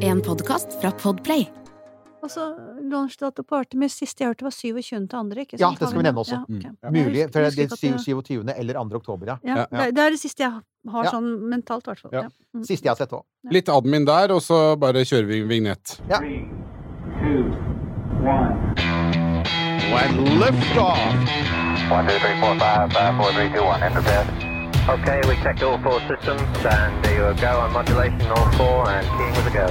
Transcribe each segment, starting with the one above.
En podkast fra Podplay. Og så launchdato på Artemis siste jeg hørte var 27. ikke sant? Ja, det skal vi nevne også. Ja, okay. Mm. Mulig, for det er ikke at jeg- 27. eller 2. oktober, ja. Ja, Ja. det er- det siste jeg har sånn mentalt, i hvert fall. Ja. Ja. Mm. Siste jeg har sett òg. Litt admin der, og så bare kjører vi vignett. Three, two, one. And lift off! One, two, three, four, five, five, four, three, two, one. Okay, we checked all four systems, and there you go on modulation, all four, and keying with a go.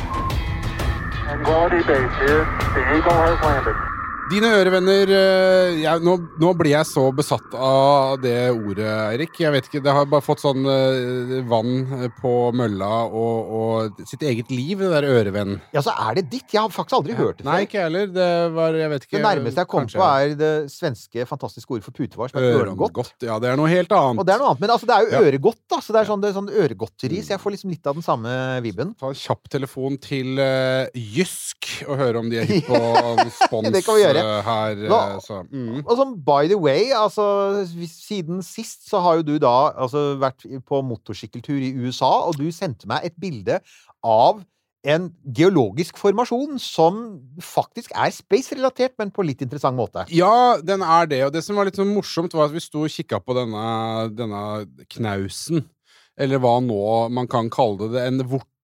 Quality base here. The Eagle has landed. Dine ørevenner eh, jeg, nå, nå blir jeg så besatt av det ordet, Eirik. Jeg vet ikke, Det har bare fått sånn eh, vann på mølla og, og sitt eget liv, det der ørevenn. Ja, så er det ditt. Jeg har faktisk aldri hørt det Nei, ikke heller. Det var Jeg vet ikke. Det nærmeste jeg kom kanskje på, er det svenske fantastiske ordet for putevar, som er øregodt. Ja, det er noe helt annet. Og det er noe annet, men altså, det er jo Ja. øregodt, da. Så det er sånn, det er sånn øregodteri. Så jeg får liksom litt av den samme vibben. Ta en kjapp telefon til uh, Jysk og høre om de er hypp på spons Det kan vi gjøre. Eh, her. Nå- eh, så. Mm. Og sånn, by the way, altså Siden sist så har jo du da altså vært på motorsykkeltur i USA, og du sendte meg et bilde av en geologisk formasjon som faktisk er space-relatert, men på litt interessant måte. Ja, den er det. Og det som var litt sånn morsomt, var at vi sto og kikka på denne, denne knausen. Eller hva nå man kan kalle det. En vorte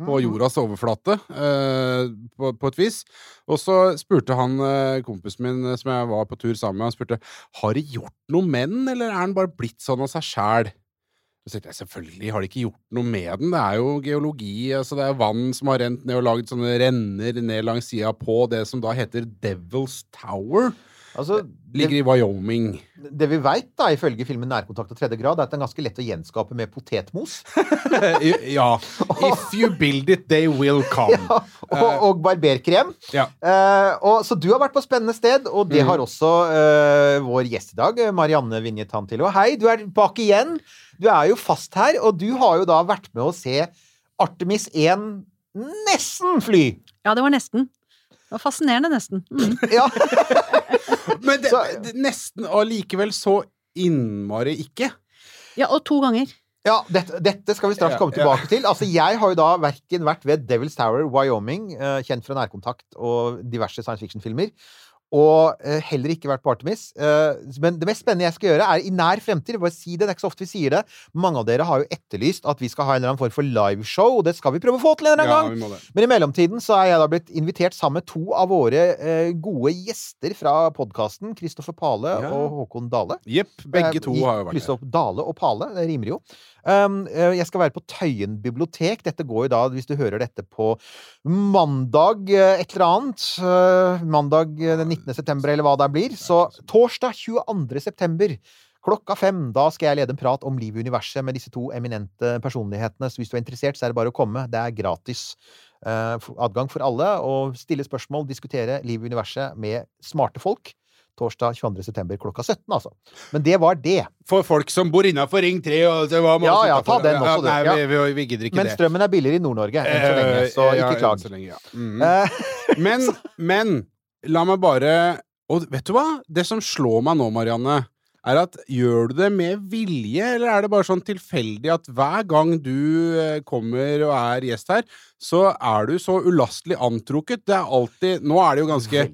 på Mhm. jordas overflate, eh, på, på et vis. Og så spurte han eh, kompisen min eh, som jeg var på tur sammen med, han spurte har det gjort noe med den, eller er den bare blitt sånn av seg sjæl? Så tenkte jeg selvfølgelig har det ikke gjort noe med den. Det er jo geologi. altså Det er vann som har rent ned og lagd sånne renner ned langs sida på det som da heter Devil's Tower. Altså, Ligger det, i Wyoming. det vi veit, da, ifølge filmen 'Nærkontakt og tredje grad', er at den er ganske lett å gjenskape med potetmos. ja. If you build it, they will come. og, og barberkrem. Ja. Uh, og, så du har vært på spennende sted, og det Mm. har også uh, vår gjest i dag, eh, Marianne Vinje Tantilo. Hei, du er bak igjen. Du er jo fast her, og du har jo da vært med å se Artemis 1 nesten fly. Ja, det var nesten. Det var fascinerende, nesten. Mm. Ja. Men det, Så- det, nesten allikevel så innmari ikke. Ja, og to ganger. Ja, dette, dette skal vi straks komme ja. tilbake til. Altså, Jeg har jo da verken vært ved Devil's Tower, Wyoming, eh, kjent fra nærkontakt og diverse science fiction-filmer, og eh, heller ikke vært på Artemis. Eh, men det mest spennende jeg skal gjøre, er i nær fremtid Bare si det, det er ikke så ofte vi sier det. Mange av dere har jo etterlyst at vi skal ha en eller annen form for liveshow, og det skal vi prøve å få til en eller Ja, annen gang. må det. Men i mellomtiden så er jeg da blitt invitert sammen med to av våre eh, gode gjester fra podkasten. Kristoffer Pale Ja. og Håkon Dale. Jepp, begge to har jo vært der. Dale og Pale. Det rimer jo. Um, eh, jeg skal være på Tøyen bibliotek. Dette går jo da, hvis du hører dette på mandag eh, et eller annet. eh, mandag den 19. september, eller hva det blir. Så torsdag 22. september. Klokka fem. Da skal jeg lede en prat om livet i universet med disse to eminente personlighetene. Så hvis du er interessert, så er det bare å komme. Det er gratis. adgang for alle. Og stille spørsmål, diskutere livet i universet med smarte folk. Torsdag 22. september klokka 17, altså. Men det var det. For folk som bor innafor Ring 3 og det var Ja, ja, ta den også, du. Nei, Ja. vi, vi, vi gidder ikke Men det. strømmen er billigere i Nord-Norge enn så lenge, Eh, så ikke klag. så lenge, ja. mm. Eh, Men, men la meg bare Og vet du hva? Det som slår meg nå, Marianne, er at gjør du det med vilje, eller er det bare sånn tilfeldig at hver gang du eh, kommer og er gjest her, så er du så ulastelig antrukket? Det er alltid Nå er det jo ganske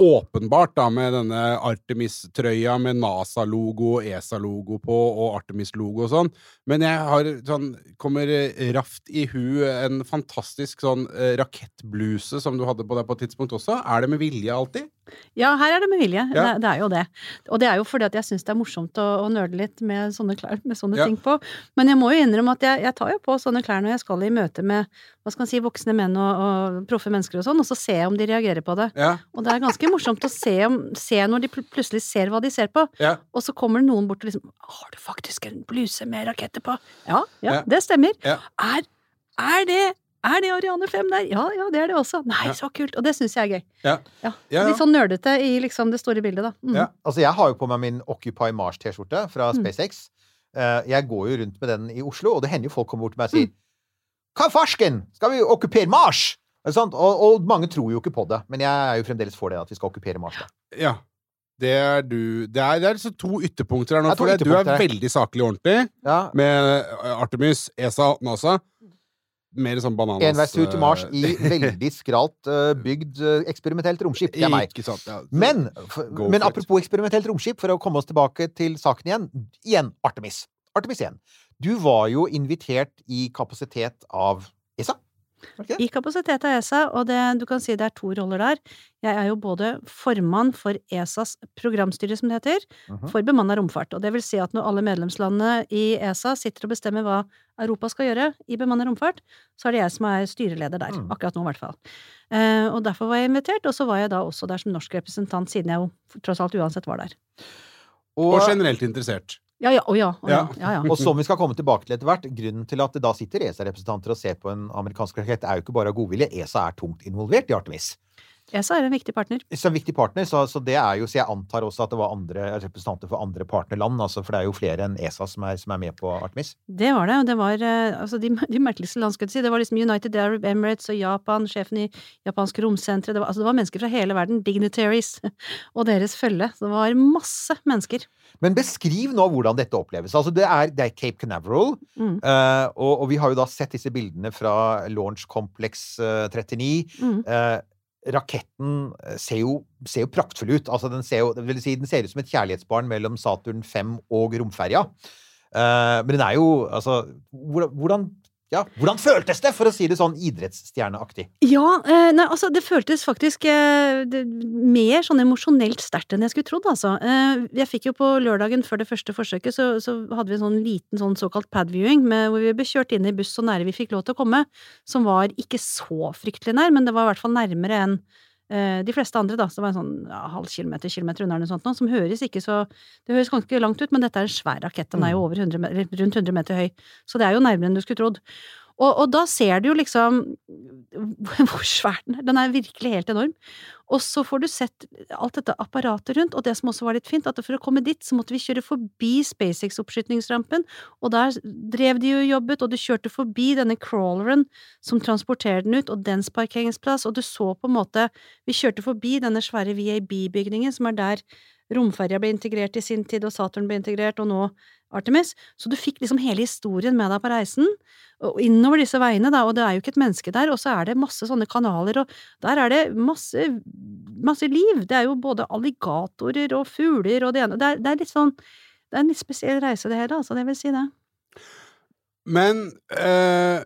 åpenbart da med denne Artemis-trøya med NASA-logo, ESA-logo på og Artemis-logo og sånn, men jeg har sånn kommer raft i hu en fantastisk sånn eh, rakettbluse som du hadde på deg på et tidspunkt også. Er det med vilje alltid? Ja, her er det med vilje. Ja. Det, det er jo det. Og det er jo fordi at jeg syns det er morsomt å, å nøle litt med sånne klær, med sånne Ja. ting på. Men jeg må jo innrømme at jeg, jeg tar jo på sånne klær når jeg skal i møte med hva skal man si, voksne menn og, og proffe mennesker og sånn, og så ser jeg om de reagerer på det. Ja. Og det er ganske morsomt å se, om, se når de pl plutselig ser hva de ser på, og så kommer det noen bort og liksom Har du faktisk en bluse med raketter på? Ja, ja, det stemmer. Er, er det er det Ariane 5 der? Ja, ja, det er det også. Nei, Ja. så kult. Og det syns jeg er gøy. Ja. Ja. Ja, ja. Litt sånn nerdete i liksom det store bildet, da. Mm. Ja. Altså, jeg har jo på meg min Occupy Mars-T-skjorte fra Mm. SpaceX. Eh, Jeg går jo rundt med den i Oslo, og det hender jo folk kommer bort til meg og Mm. sier Hva farsken? Skal vi okkupere Mars? Og, og mange tror jo ikke på det, men jeg er jo fremdeles for det, at vi skal okkupere Mars. Da. ja. Det er du Det er, det er liksom to ytterpunkter her nå. Er For det- du er veldig saklig og ordentlig Ja, med Artemis, ESA, NASA. Mer sånn bananas Enveistur til Mars eh, i veldig skralt eh, bygd eh, eksperimentelt romskip. Det er meg. Ja. Men, men apropos eksperimentelt romskip, for å komme oss tilbake til saken igjen. Igjen Artemis. Artemis 1. Du var jo invitert i kapasitet av ESA. Det? I kapasitet av ESA, og det, du kan si det er to roller der. Jeg er jo både formann for ESAs programstyre, som det heter, Mhm. for bemanna romfart. Og det vil si at når alle medlemslandene i ESA sitter og bestemmer hva Europa skal gjøre i bemanna romfart, så er det jeg som er styreleder der. Mm. Akkurat nå, i hvert fall. Eh, og derfor var jeg invitert, og så var jeg da også der som norsk representant, siden jeg jo tross alt uansett var der. Og generelt interessert. Ja ja, oh, ja. oh, ja, Ja. ja, ja. Og som vi skal komme tilbake til etter hvert, grunnen til at det da sitter ESA-representanter og ser på en amerikansk rakett, er jo ikke bare av godvilje. ESA er tungt involvert i Artemis. ESA er en viktig partner. Som viktig partner, så, så det er jo Så jeg antar også at det var andre representanter for andre partnerland, altså, for det er jo flere enn ESA som er, som er med på Artemis. Det var det, og det var eh, altså de, de merkeligste land, skal jeg si. Det var liksom United Arab Emirates og Japan, sjefen i japanske romsenteret. Det, var- altså det var mennesker fra hele verden, dignitaries, og deres følge. Så det var masse mennesker. Men beskriv nå hvordan dette oppleves. Altså, det er, det er Cape Canaveral, Mm. uh, og, og vi har jo da sett disse bildene fra Launch Complex uh, 39. Mm. Eh, raketten eh, ser jo, ser jo praktfull ut. Altså, den, ser jo, det vil si, den ser ut som et kjærlighetsbarn mellom Saturn 5 og romferja. Uh, men den er jo altså Hvordan, hvordan, ja, hvordan føltes det, for å si det sånn idrettsstjerneaktig? Ja, eh, nei, altså det føltes faktisk eh, det, mer sånn emosjonelt sterkt enn jeg skulle trodd, altså. Eh, jeg fikk jo på lørdagen før det første forsøket, så, så hadde vi en sånn liten sånn såkalt pad-viewing, hvor vi ble kjørt inn i buss så nære vi fikk lov til å komme, som var ikke så fryktelig nær, men det var i hvert fall nærmere enn de fleste andre, da, som var en sånn ja, halv kilometer, kilometer unna eller noe sånt, nå, som høres ikke så Det høres ganske langt ut, men dette er en svær rakett. Den er jo over 100, rundt 100 meter høy, så det er jo nærmere enn du skulle trodd. Og, og da ser du jo liksom hvor svær den er. Den er virkelig helt enorm. Og så får du sett alt dette apparatet rundt, og det som også var litt fint, at for å komme dit, så måtte vi kjøre forbi SpaceX-oppskytningsrampen, og der drev de jo jobbet, og du kjørte forbi denne crawleren som transporterer den ut, og dens parkeringsplass, og du så på en måte Vi kjørte forbi denne svære VAB-bygningen, som er der romferja ble integrert i sin tid, og Saturn ble integrert, og nå Artemis. Så du fikk liksom hele historien med deg på reisen, og innover disse veiene, da, og det er jo ikke et menneske der, og så er det masse sånne kanaler, og der er det masse, masse liv. Det er jo både alligatorer og fugler og det ene. Det er, litt sånn Det er en litt spesiell reise, det hele, altså, det vil si det. Men eh,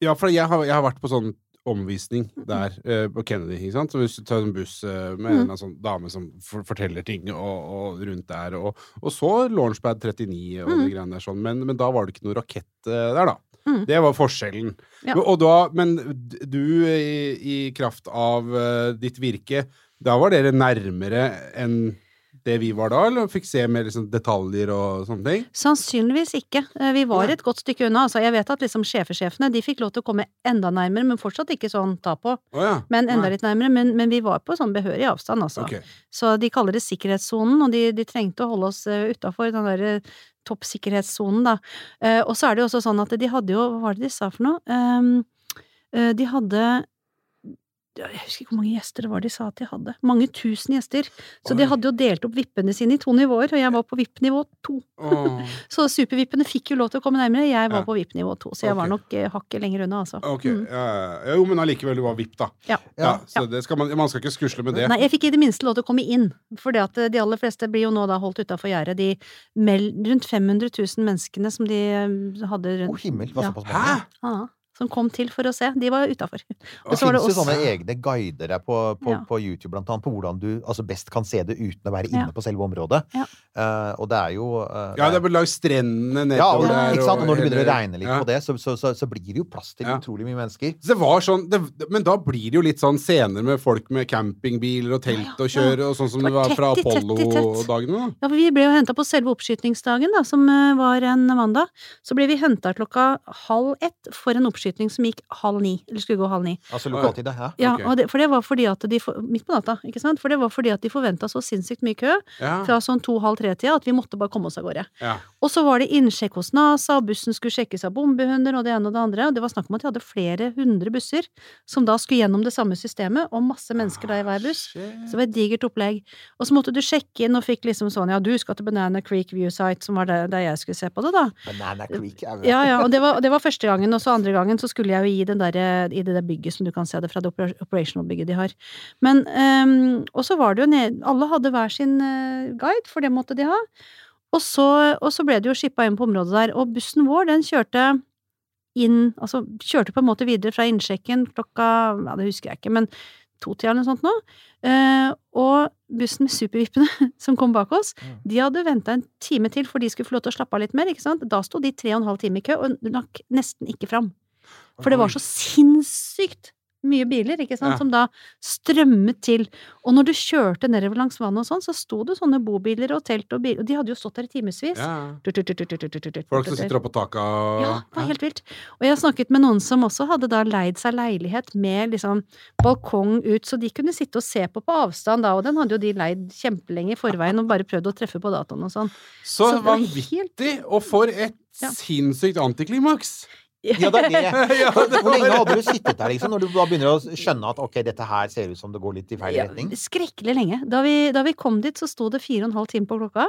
Ja, for jeg har, jeg har vært på sånn omvisning der uh, på Kennedy. ikke sant? Så Hvis du tar en buss uh, med en sånn dame som for, forteller ting og, og rundt der, og, og så Launchpad 39 og Mm. de greiene der sånn, men, men da var det ikke noe rakett uh, der, da. Mm. Det var forskjellen. Ja. Og da, men du, i, i kraft av ditt virke, da var dere nærmere enn det vi var da, eller fikk se mer liksom, detaljer og sånne ting? Sannsynligvis ikke. Eh, Vi var et godt stykke unna. Altså, jeg vet at liksom sjefesjefene de fikk lov til å komme enda nærmere, men fortsatt ikke sånn ta på. Oh, ja. Men enda Nei. litt nærmere. Men, men vi var på sånn behørig avstand, altså. Okay. Så de kaller det sikkerhetssonen, og de, de trengte å holde oss uh, utafor den derre toppsikkerhetssonen, da. Eh, og så er det jo også sånn at de hadde jo Hva var det de sa for noe? Ehm, eh, de hadde jeg husker ikke hvor mange gjester det var de sa at de hadde. Mange tusen gjester. Så de hadde jo delt opp vippene sine i to nivåer, og jeg var på vippnivå to. Oh. Så supervippene fikk jo lov til å komme nærmere, jeg var Ja. på vippnivå to, så jeg var nok eh, hakket lenger unna, altså. Ok, Mm. ja. Jo, men allikevel, du var vipp, da. Ja. Ja, så det skal man, man skal ikke skusle med det. Nei, jeg fikk i det minste lov til å komme inn, for det at eh, de aller fleste blir jo nå da holdt utafor gjerdet. De mel rundt 500 000 menneskene som de hadde hadde Å, oh, himmel, Hva såpass mange. Hæ? Som kom til for å se. De var utafor. Og Det så var det også sånne egne guider på, på, Ja. på YouTube, blant annet, på hvordan du altså best kan se det uten å være inne Ja. på selve området. Ja. Uh, og det er jo uh, Ja, det er langs strendene ja, og, nedover der. ikke sant? Og når det begynner å regne litt ja. på det, så, så, så, så blir det jo plass til Ja. utrolig mye mennesker. Det var sånn, det, men da blir det jo litt sånn scener med folk med campingbiler og telt Ja, og ja. kjøre, og sånn som Det det var fra. Apollo-dagene. da. Ja, for vi ble jo henta på selve oppskytingsdagen, da, som eh, var en mandag. Så ble vi henta klokka halv ett for en oppskyting som gikk halv ni, eller skulle gå halv ni. Altså lokaltid, ja. Ja, okay. og det, for det var fordi at de Midt på natta, ikke sant? For det var fordi at de forventa så sinnssykt mye kø Ja. fra sånn to-halv tre-tida at vi måtte bare komme oss av gårde. ja. Og så var det innsjekk hos NASA, og bussen skulle sjekkes av bombehunder og det ene og det andre. Og det var snakk om at de hadde flere hundre busser som da skulle gjennom det samme systemet, og masse mennesker da i hver buss. Så det var et digert opplegg. Og så måtte du sjekke inn og fikk liksom sånn ja, du skal til Banana Creek View Site, som var der, der jeg skulle se på det, da. Banana Creek Ja, ja, og det var, det var første gangen, og så andre gangen så skulle jeg jo i, den der, i det der bygget som du kan se det fra det operational-bygget de har. Men, um, og så var det jo ned, alle hadde hver sin eh, guide, for det måtte de ha. Og så, og så ble det jo shippa inn på området der, og bussen vår, den kjørte inn, altså kjørte på en måte videre fra innsjekken klokka, ja det husker jeg ikke, men to-tida eller noe sånt nå. Uh, og bussen med supervippene som kom bak oss, de hadde venta en time til for de skulle få lov til å slappe av litt mer, ikke sant. Da sto de tre og en halv time i kø, og nok nesten ikke fram. For det var så sinnssykt mye biler, ikke sant, Ja. som da strømmet til. Og når du kjørte nedover langs vannet og sånn, så sto det sånne bobiler og telt og biler, og de hadde jo stått der i timevis. ja. Folk som sitter oppå taket og Ja, det var helt vilt. Og jeg har snakket med noen som også hadde da leid seg leilighet med liksom balkong ut, så de kunne sitte og se på på avstand da, og den hadde jo de leid kjempelenge i forveien og bare prøvd å treffe på dataen og sånn. Så, Så vanvittig! Og for et Ja. sinnssykt antiklimaks! Ja, det er det. Hvor lenge hadde du sittet der, liksom, når du da begynner å skjønne at ok, dette her ser ut som det går litt i feil retning? Ja? Skrekkelig lenge. Da vi, da vi kom dit, så sto det fire og en halv time på klokka.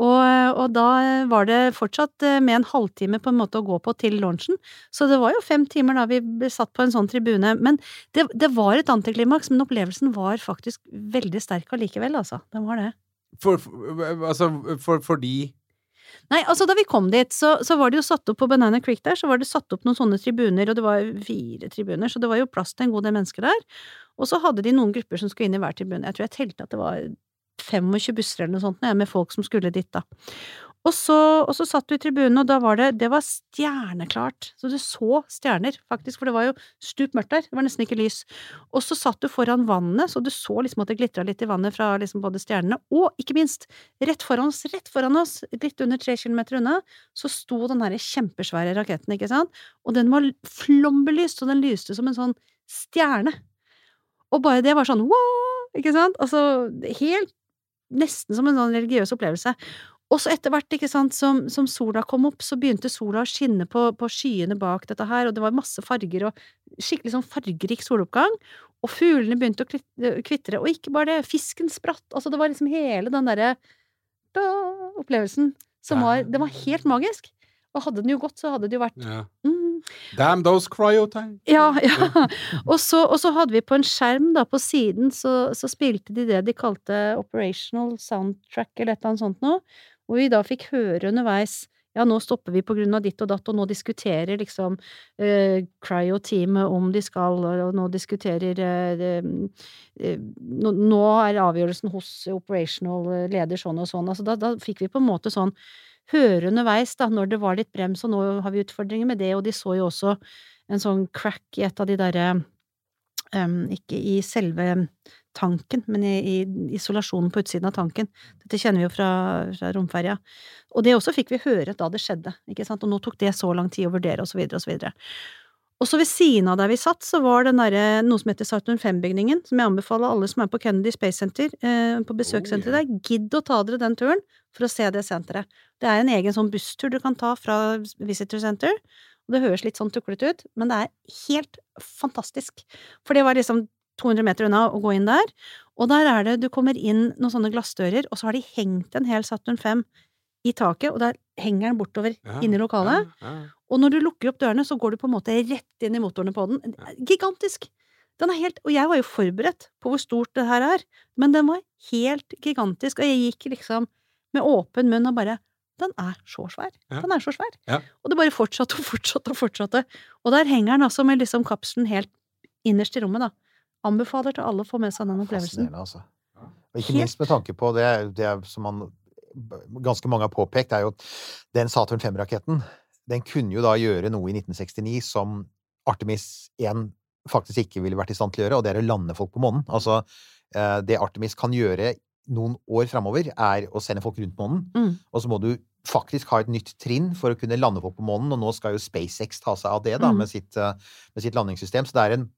Og, og da var det fortsatt eh, med en halvtime på en måte å gå på til lunsjen. Så det var jo fem timer da vi ble satt på en sånn tribune. Men det, det var et antiklimaks, men opplevelsen var faktisk veldig sterk allikevel, altså. Den var det. For, for, altså, for, fordi Nei, altså da vi kom dit, så, så var det jo satt opp på Banana Creek der, så var det satt opp noen sånne tribuner, og det var fire tribuner, så det var jo plass til en god del mennesker der. Og så hadde de noen grupper som skulle inn i hver tribune. Jeg tror jeg telte at det var 25 busser eller noe sånt, med folk som skulle dit, da. Og så, og så satt du i tribunen, og da var det Det var stjerneklart. Så du så stjerner, faktisk, for det var jo stup mørkt der. Det var nesten ikke lys. Og så satt du foran vannet, så du så liksom at det glitra litt i vannet fra liksom både stjernene, og ikke minst, rett foran oss, rett foran oss, litt under tre kilometer unna, så sto den herre kjempesvære raketten, ikke sant, og den var flombelyst, og den lyste som en sånn stjerne. Og bare det var sånn wow, ikke sant, altså helt nesten som en sånn religiøs opplevelse. Og så etter hvert, ikke sant, som, som sola kom opp, så begynte sola å skinne på, på skyene bak dette her, og det var masse farger og skikkelig sånn fargerik soloppgang. Og fuglene begynte å kvitre, og ikke bare det, fisken spratt, altså det var liksom hele den derre opplevelsen som var Den var helt magisk. Og hadde den jo gått, så hadde det jo vært ja. mm, Damn those cryotanks! ja, ja. Og så, og så hadde vi på en skjerm da på siden, så, så spilte de det de kalte operational soundtrack eller et eller annet sånt noe, hvor vi da fikk høre underveis ja, nå stopper vi på grunn av ditt og datt, og nå diskuterer liksom eh, cryo-teamet om de skal, og nå diskuterer eh, det, eh, nå, nå er avgjørelsen hos operational eh, leder sånn og sånn. Altså da, da fikk vi på en måte sånn høre underveis, da, når det var litt brems, og nå har vi utfordringer med det, og de så jo også en sånn crack i et av de derre Um, Ikke i selve tanken, men i, i isolasjonen på utsiden av tanken. Dette kjenner vi jo fra, fra romferja. Og det også fikk vi høre da det skjedde, ikke sant, og nå tok det så lang tid å vurdere, og så videre, og så videre. Og så ved siden av der vi satt, så var det der, noe som heter Saturn 5-bygningen, som jeg anbefaler alle som er på Kennedy Space Center, eh, på besøkssenteret der, gidd å ta dere den turen for å se det senteret. Det er en egen sånn busstur du kan ta fra Visitor Center, og det høres litt sånn tuklete ut, men det er helt fantastisk. For det var liksom 200 meter unna og gå inn der, og der er det, du kommer inn noen sånne glassdører, og så har de hengt en hel Saturn 5 i taket, og der henger den bortover Ja, inn i lokalet. Ja, ja. Og når du lukker opp dørene, så går du på en måte rett inn i motorene på den. Gigantisk! Den er helt, og jeg var jo forberedt på hvor stort det her er, men den var helt gigantisk, og jeg gikk liksom med åpen munn og bare Den er så svær! Den er så svær! Og det bare fortsatte og fortsatte og fortsatte. Og der henger den altså med liksom kapselen helt innerst i rommet, da. Anbefaler til alle å få med seg den opplevelsen. Altså. Og ikke Helt- minst med tanke på det, det som man ganske mange har påpekt, er jo at den Saturn 5-raketten, den kunne jo da gjøre noe i 1969 som Artemis 1 faktisk ikke ville vært i stand til å gjøre, og det er å lande folk på månen. Altså, eh, det Artemis kan gjøre noen år framover, er å sende folk rundt månen, Mm. og så må du faktisk ha et nytt trinn for å kunne lande folk på månen, og nå skal jo SpaceX ta seg av det, da, Mm. med, sitt, eh, med sitt landingssystem. Så det er en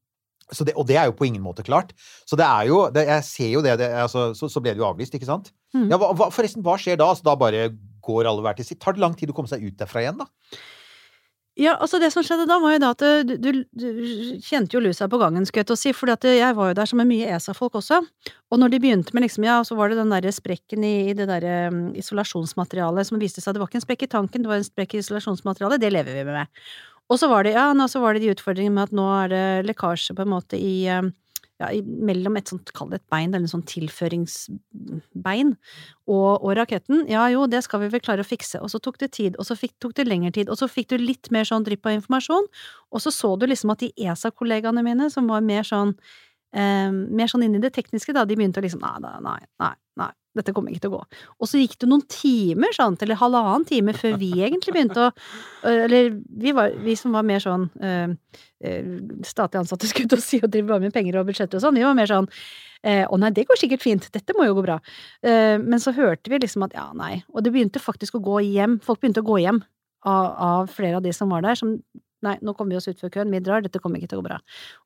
det, og det er jo på ingen måte klart. Så det er jo det, Jeg ser jo det, det altså, så, så ble det jo avlyst, ikke sant? Mm. Ja, hva, forresten, hva skjer da? Altså, da bare går alle hver til sitt? Tar det lang tid å komme seg ut derfra igjen, da? Ja, altså det som skjedde da, var jo da at du, du, du kjente jo lusa på gangen, skulle jeg til å si, for jeg var jo der som er mye ESA-folk også. Og når de begynte med liksom, ja, så var det den derre sprekken i, i det derre um, isolasjonsmaterialet som viste seg, det var ikke en sprekk i tanken, det var en sprekk i isolasjonsmaterialet, det lever vi med. Og så var det, ja, nå så var det de utfordringene med at nå er det lekkasje på en måte i um, ja, mellom et sånt, kall det et bein, eller en sånn tilføringsbein, og, og raketten. Ja jo, det skal vi vel klare å fikse. Og så tok det tid, og så fikk, tok det lengre tid, og så fikk du litt mer sånn drypp av informasjon, og så så du liksom at de ESA-kollegaene mine, som var mer sånn eh, sånn inn i det tekniske, da, de begynte å liksom nei, nei, nei, nei, dette kommer ikke til å gå. Og så gikk det noen timer, sant, eller halvannen time før vi egentlig begynte å Eller vi, var, vi som var mer sånn øh, statlig ansatte, skulle til å si, og driver bare med penger og budsjetter og sånn, vi var mer sånn å nei, det går sikkert fint, dette må jo gå bra. Men så hørte vi liksom at ja, nei. Og det begynte faktisk å gå hjem, folk begynte å gå hjem av, av flere av de som var der, som Nei, nå kommer vi oss ut før køen, vi drar, dette kommer ikke til å gå bra.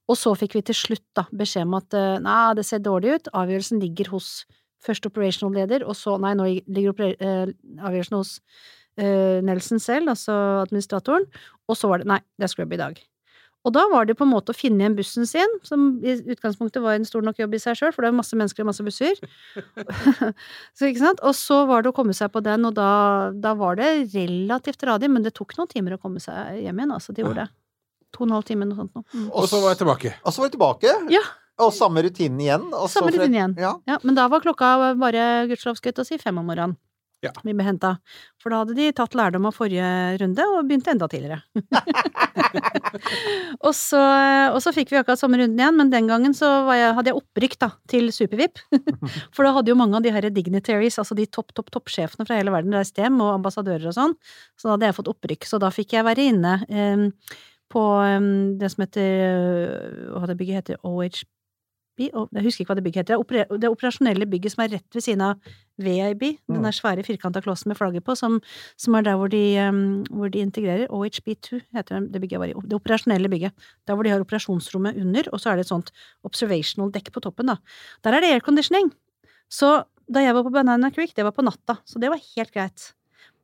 Og så fikk vi til slutt da beskjed om at nei, det ser dårlig ut, avgjørelsen ligger hos først operational leder, og så, nei, nå ligger eh, avgjørelsen hos eh, Nelson selv, altså administratoren, og så var det nei, det er scrub i dag. Og da var det på en måte å finne igjen bussen sin, som i utgangspunktet var en stor nok jobb i seg sjøl, for det er masse mennesker og masse busser. så, ikke sant? Og så var det å komme seg på den, og da, da var det relativt radig, men det tok noen timer å komme seg hjem igjen, altså. De gjorde det. To og en halv time, noe sånt noe. Mm. Og så var jeg tilbake. Og så var jeg tilbake. Ja. Og samme rutinen igjen. Samme rutinen igjen. Ja. Ja, men da var klokka bare, gudskjelov skulle å si, fem om morgenen. Ja. Vi ble henta. For da hadde de tatt lærdom av forrige runde og begynte enda tidligere. og, så, og så fikk vi akkurat samme runden igjen, men den gangen så var jeg, hadde jeg opprykk da, til Super-VIP. For da hadde jo mange av de her dignitaries, altså de topp, topp, toppsjefene fra hele verden reist hjem, og ambassadører og sånn. Så da hadde jeg fått opprykk. Så da fikk jeg være inne Eh, på em, det som heter Hva det bygget heter? OHB? Jeg husker ikke hva det bygget heter. Det er operasjonelle bygget som er rett ved siden av VIB, den der svære firkanta klossen med flagget på, som, som er der hvor de, um, hvor de integrerer. OHB2 heter det bygget jeg var i. Det operasjonelle bygget. Der hvor de har operasjonsrommet under, og så er det et sånt observational dekk på toppen, da. Der er det airconditioning. Så da jeg var på Banana Creek, det var på natta, så det var helt greit.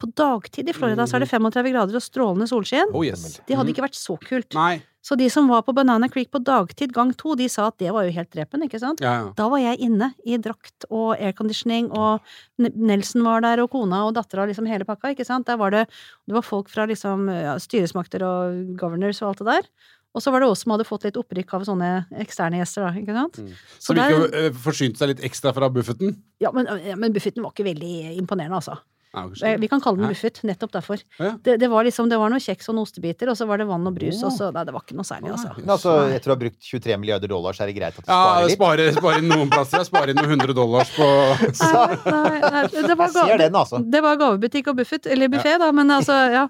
På dagtid i Florida så er det 35 grader og strålende solskinn. Oh yes. Det hadde Mhm. ikke vært så kult. Nei. Så de som var på Banana Creek på dagtid gang to, de sa at det var jo helt drepen, ikke sant? Ja, ja. Da var jeg inne i drakt og airconditioning, og Nelson var der, og kona og dattera, liksom hele pakka, ikke sant? Der var det, det var folk fra liksom ja, styresmakter og governors og alt det der. Og så var det oss som hadde fått litt opprykk av sånne eksterne gjester, da, ikke sant? Som der- ikke øh, forsynte seg litt ekstra fra buffeten? Ja, men, men buffeten var ikke veldig imponerende, altså. Ikke. Vi kan kalle den Buffett, nettopp derfor. Ja. Det, det var liksom, det var noe kjeks og noen ostebiter, og så var det vann og brus, og så Nei, det var ikke noe særlig, altså. Men altså, etter å ha brukt 23 milliarder dollar, så er det greit at du Ja, sparer litt. spare, spare inn noen plasser. Spare inn noen hundre dollars på Nei, nei, nei, det var Jeg gave- den, altså. Det var gavebutikk og buffet, eller buffé, da, men altså, ja.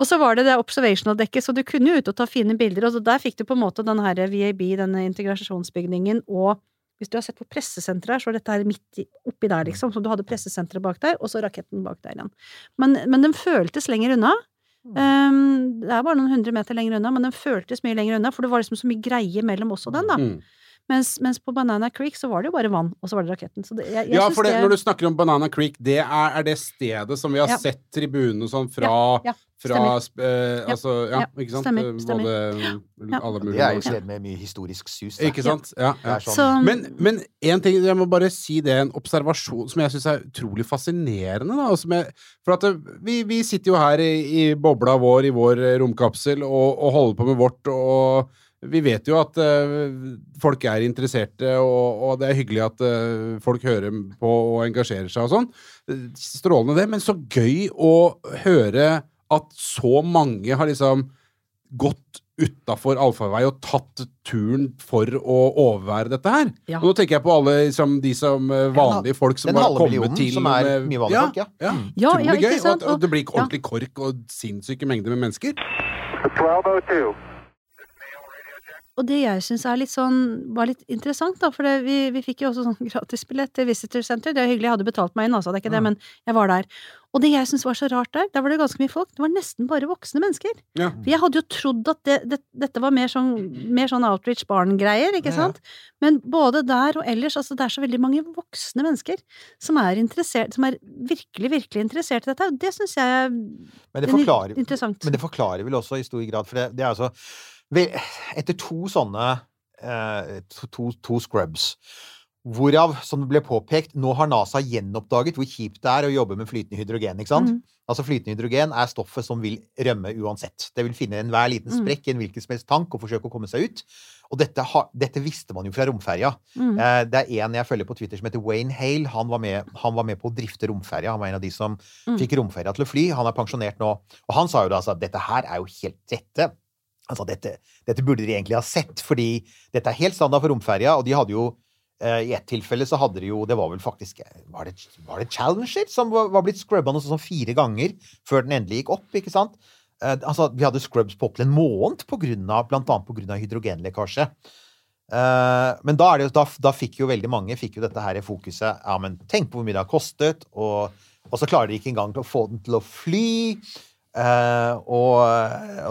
Og så var det det observational-dekket, så du kunne jo ut og ta fine bilder, og så der fikk du på en måte den her VAB, denne integrasjonsbygningen, og hvis du har sett på pressesenteret her, så er dette her midt oppi der, liksom, så du hadde pressesenteret bak der, og så raketten bak der igjen. Men, men den føltes lenger unna. Um, det er bare noen hundre meter lenger unna, men den føltes mye lenger unna, for det var liksom så mye greie mellom oss og den, da. Mm. Mens, mens på Banana Creek så var det jo bare vann, og så var det raketten. Så det, jeg, jeg Ja, for det, det, når du snakker om Banana Creek, det er, er det stedet som vi har Ja. sett tribunene sånn fra, ja, fra stemmer. eh, Ja, Altså, ja, ja, ikke sant? stemmer, Eh, stemmer. Både Ja. alle Det er jo sted med mye historisk sus. da. Ikke sant? Ja, ja. sånn. Men, men en ting, jeg må bare si det, en observasjon som jeg syns er utrolig fascinerende. Da, som jeg, for at vi, vi sitter jo her i, i bobla vår, i vår eh, romkapsel, og, og holder på med vårt, og vi vet jo at uh, folk er interesserte, og, og det er hyggelig at uh, folk hører på og engasjerer seg og sånn. Strålende det, men så gøy å høre at så mange har liksom gått utafor allfarvei og tatt turen for å overvære dette her. Ja. Og nå tenker jeg på alle liksom, de som eh, vanlige folk som den har halve kommet millionen til som er mye vanlige folk, ja. ja. Ja, Utrolig ja, gøy. Og at det blir ikke ordentlig kork og sinnssyke mengder med mennesker. 1202. og det jeg syns er litt sånn, var litt interessant, da, for det, vi, vi fikk jo også sånn gratisbillett til Visitor Center. Det er hyggelig, jeg hadde betalt meg inn, altså, det er ikke det, men jeg var der. Og det jeg syns var så rart der, der var det ganske mye folk, det var nesten bare voksne mennesker. Ja. For jeg hadde jo trodd at det, det, dette var mer sånn, mer sånn outreach barn-greier, ikke sant? ja. Men både der og ellers, altså det er så veldig mange voksne mennesker som er interessert, som er virkelig, virkelig interessert i dette, og det syns jeg er Men det forklarer, interessant. men det forklarer vel også i stor grad, for det, det er altså Etter to sånne eh, to, to, to scrubs, hvorav, som det ble påpekt, nå har NASA gjenoppdaget hvor kjipt det er å jobbe med flytende hydrogen, ikke sant? Mm. Altså Flytende hydrogen er stoffet som vil rømme uansett. Det vil finne enhver liten Mm. sprekk i en hvilken som helst tank og forsøke å komme seg ut. Og dette, har- dette visste man jo fra romferja. Mm. Eh, Det er en jeg følger på Twitter som heter Wayne Hale. Han var med, han var med på å drifte romferja. Han var en av de som Mm. fikk romferja til å fly. Han er pensjonert nå. Og han sa jo da altså, at dette her er jo helt dette. Altså, dette, dette burde de egentlig ha sett, fordi dette er helt standard for romferja, og de hadde jo eh, I ett tilfelle så hadde de jo Det var vel faktisk Var det, var det Challenger som var, var blitt scrubba noe sånn fire ganger før den endelig gikk opp, ikke sant? Eh, altså, vi hadde scrubs på opptil en måned, på grunn av, blant annet pga. hydrogenlekkasje. Eh, men da, det, da, da fikk jo veldig mange fikk jo dette her i fokuset. Ja, men tenk på hvor mye det har kostet, og, og så klarer de ikke engang til å få den til å fly. Eh, og,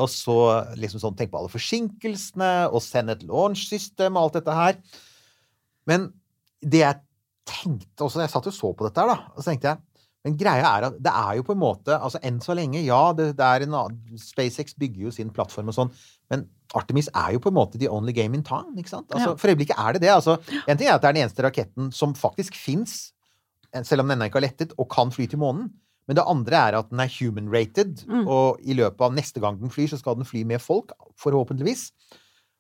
og så liksom sånn Tenk på alle forsinkelsene, og send et launch-system og alt dette her. Men det jeg tenkte også Jeg satt og så på dette her, da, og så tenkte jeg men greia er at det er jo på en måte altså Enn så lenge, ja, det, det er en SpaceX bygger jo sin plattform og sånn, men Artemis er jo på en måte the only game in town. ikke sant? Altså, Ja. For øyeblikket er det det. altså En ting er at det er den eneste raketten som faktisk fins, selv om den ennå ikke har lettet, og kan fly til månen. Men det andre er at den er human-rated, Mm. og i løpet av neste gang den flyr, så skal den fly med folk, forhåpentligvis.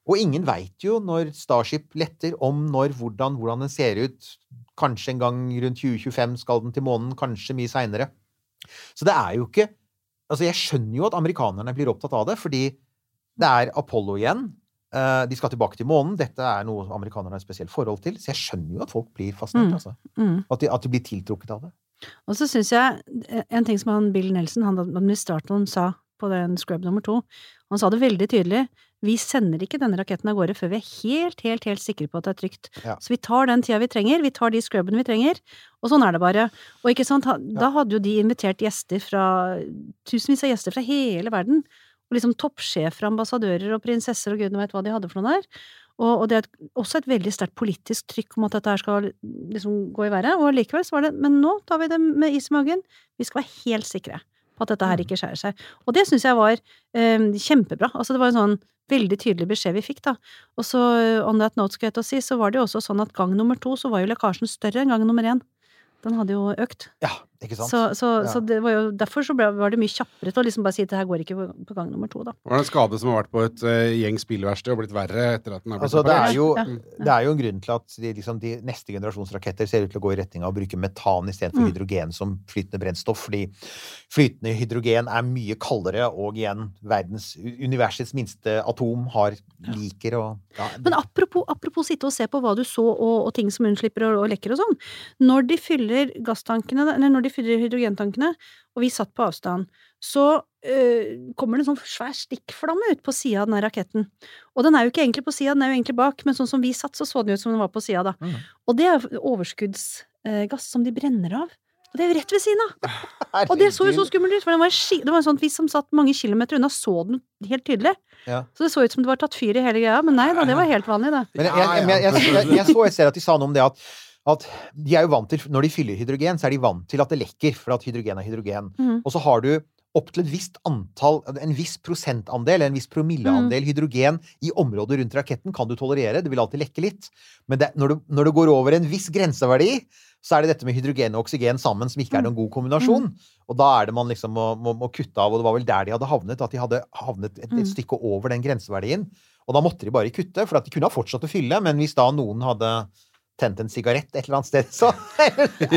Og ingen veit jo når Starship letter, om når, hvordan, hvordan den ser ut. Kanskje en gang rundt 2025 skal den til månen, kanskje mye seinere. Så det er jo ikke Altså, jeg skjønner jo at amerikanerne blir opptatt av det, fordi det er Apollo igjen. Eh, De skal tilbake til månen. Dette er noe amerikanerne har et spesielt forhold til. Så jeg skjønner jo at folk blir fascinert, Mm. altså. Mm. At de, at de blir tiltrukket av det. Og så syns jeg eh, en ting som han Bill Nelson, han administratoren, sa på den scrub nummer to, han sa det veldig tydelig. Vi sender ikke denne raketten av gårde før vi er helt, helt, helt sikre på at det er trygt. Ja. Så vi tar den tida vi trenger, vi tar de scrubbene vi trenger, og sånn er det bare. Og ikke sant, da hadde jo de invitert gjester fra Tusenvis av gjester fra hele verden. Og liksom toppsjefer, ambassadører og prinsesser og gudene veit hva de hadde for noe der. Og, og det er også et veldig sterkt politisk trykk om at dette her skal liksom gå i været. Og likevel så var det Men nå tar vi det med is i magen. Vi skal være helt sikre på at dette her ikke skjærer seg. Og det syns jeg var eh, kjempebra. Altså det var en sånn veldig tydelig beskjed vi fikk, da. Og så, eh, on that note, skal jeg til å si, så var det jo også sånn at gang nummer to så var jo lekkasjen større enn gang nummer én. Den hadde jo økt. Ja? Så, så, Ja. så det var jo derfor så ble, var det mye kjappere til å liksom bare si at det her går ikke på, på gang nummer to, da. Det var en skade som har vært på et uh, gjeng spillverksted og blitt verre etter at den er blitt Altså, det, er jo, Ja, det er jo en grunn til at de, liksom, de neste generasjons raketter ser ut til å gå i retning av å bruke metan istedenfor Mm. hydrogen som flytende brennstoff, fordi flytende hydrogen er mye kaldere, og igjen, verdens, universets minste atom har liker og ja, Men apropos, apropos sitte og se på hva du så og, og ting som unnslipper og, og lekker og sånn. Når de fyller gasstankene, eller når de fyller hydrogentankene, og vi satt på avstand, så øh, kommer det en sånn svær stikkflamme ut på sida av den raketten. Og den er jo ikke egentlig på sida, den er jo egentlig bak, men sånn som vi satt, så så den ut som den var på sida, da. Mm. Og det er overskuddsgass som de brenner av. Og det er jo rett ved siden av! Og det så jo så skummelt ut, for det var, en det var sånn at vi som satt mange kilometer unna, så den helt tydelig. Ja. Så det så ut som det var tatt fyr i hele greia, men nei da, det var helt vanlig, det. Men jeg, jeg, jeg, jeg så et sted at de sa noe om det at at de er jo vant til, Når de fyller hydrogen, så er de vant til at det lekker, for at hydrogen er hydrogen. Mm. Og så har du opp til et visst antall, en viss prosentandel, en viss promilleandel Mm. hydrogen i området rundt raketten kan du tolerere. Det vil alltid lekke litt. Men det, når, du, når du, går over en viss grenseverdi, så er det dette med hydrogen og oksygen sammen som ikke er Mm. noen god kombinasjon. Og da er det man liksom må, må, må kutte av, og det var vel der de hadde havnet, at de hadde havnet et, et Mm. stykke over den grenseverdien. Og da måtte de bare kutte, for at de kunne ha fortsatt å fylle, men hvis da noen hadde tent en sigarett et eller annet sted, så Nei,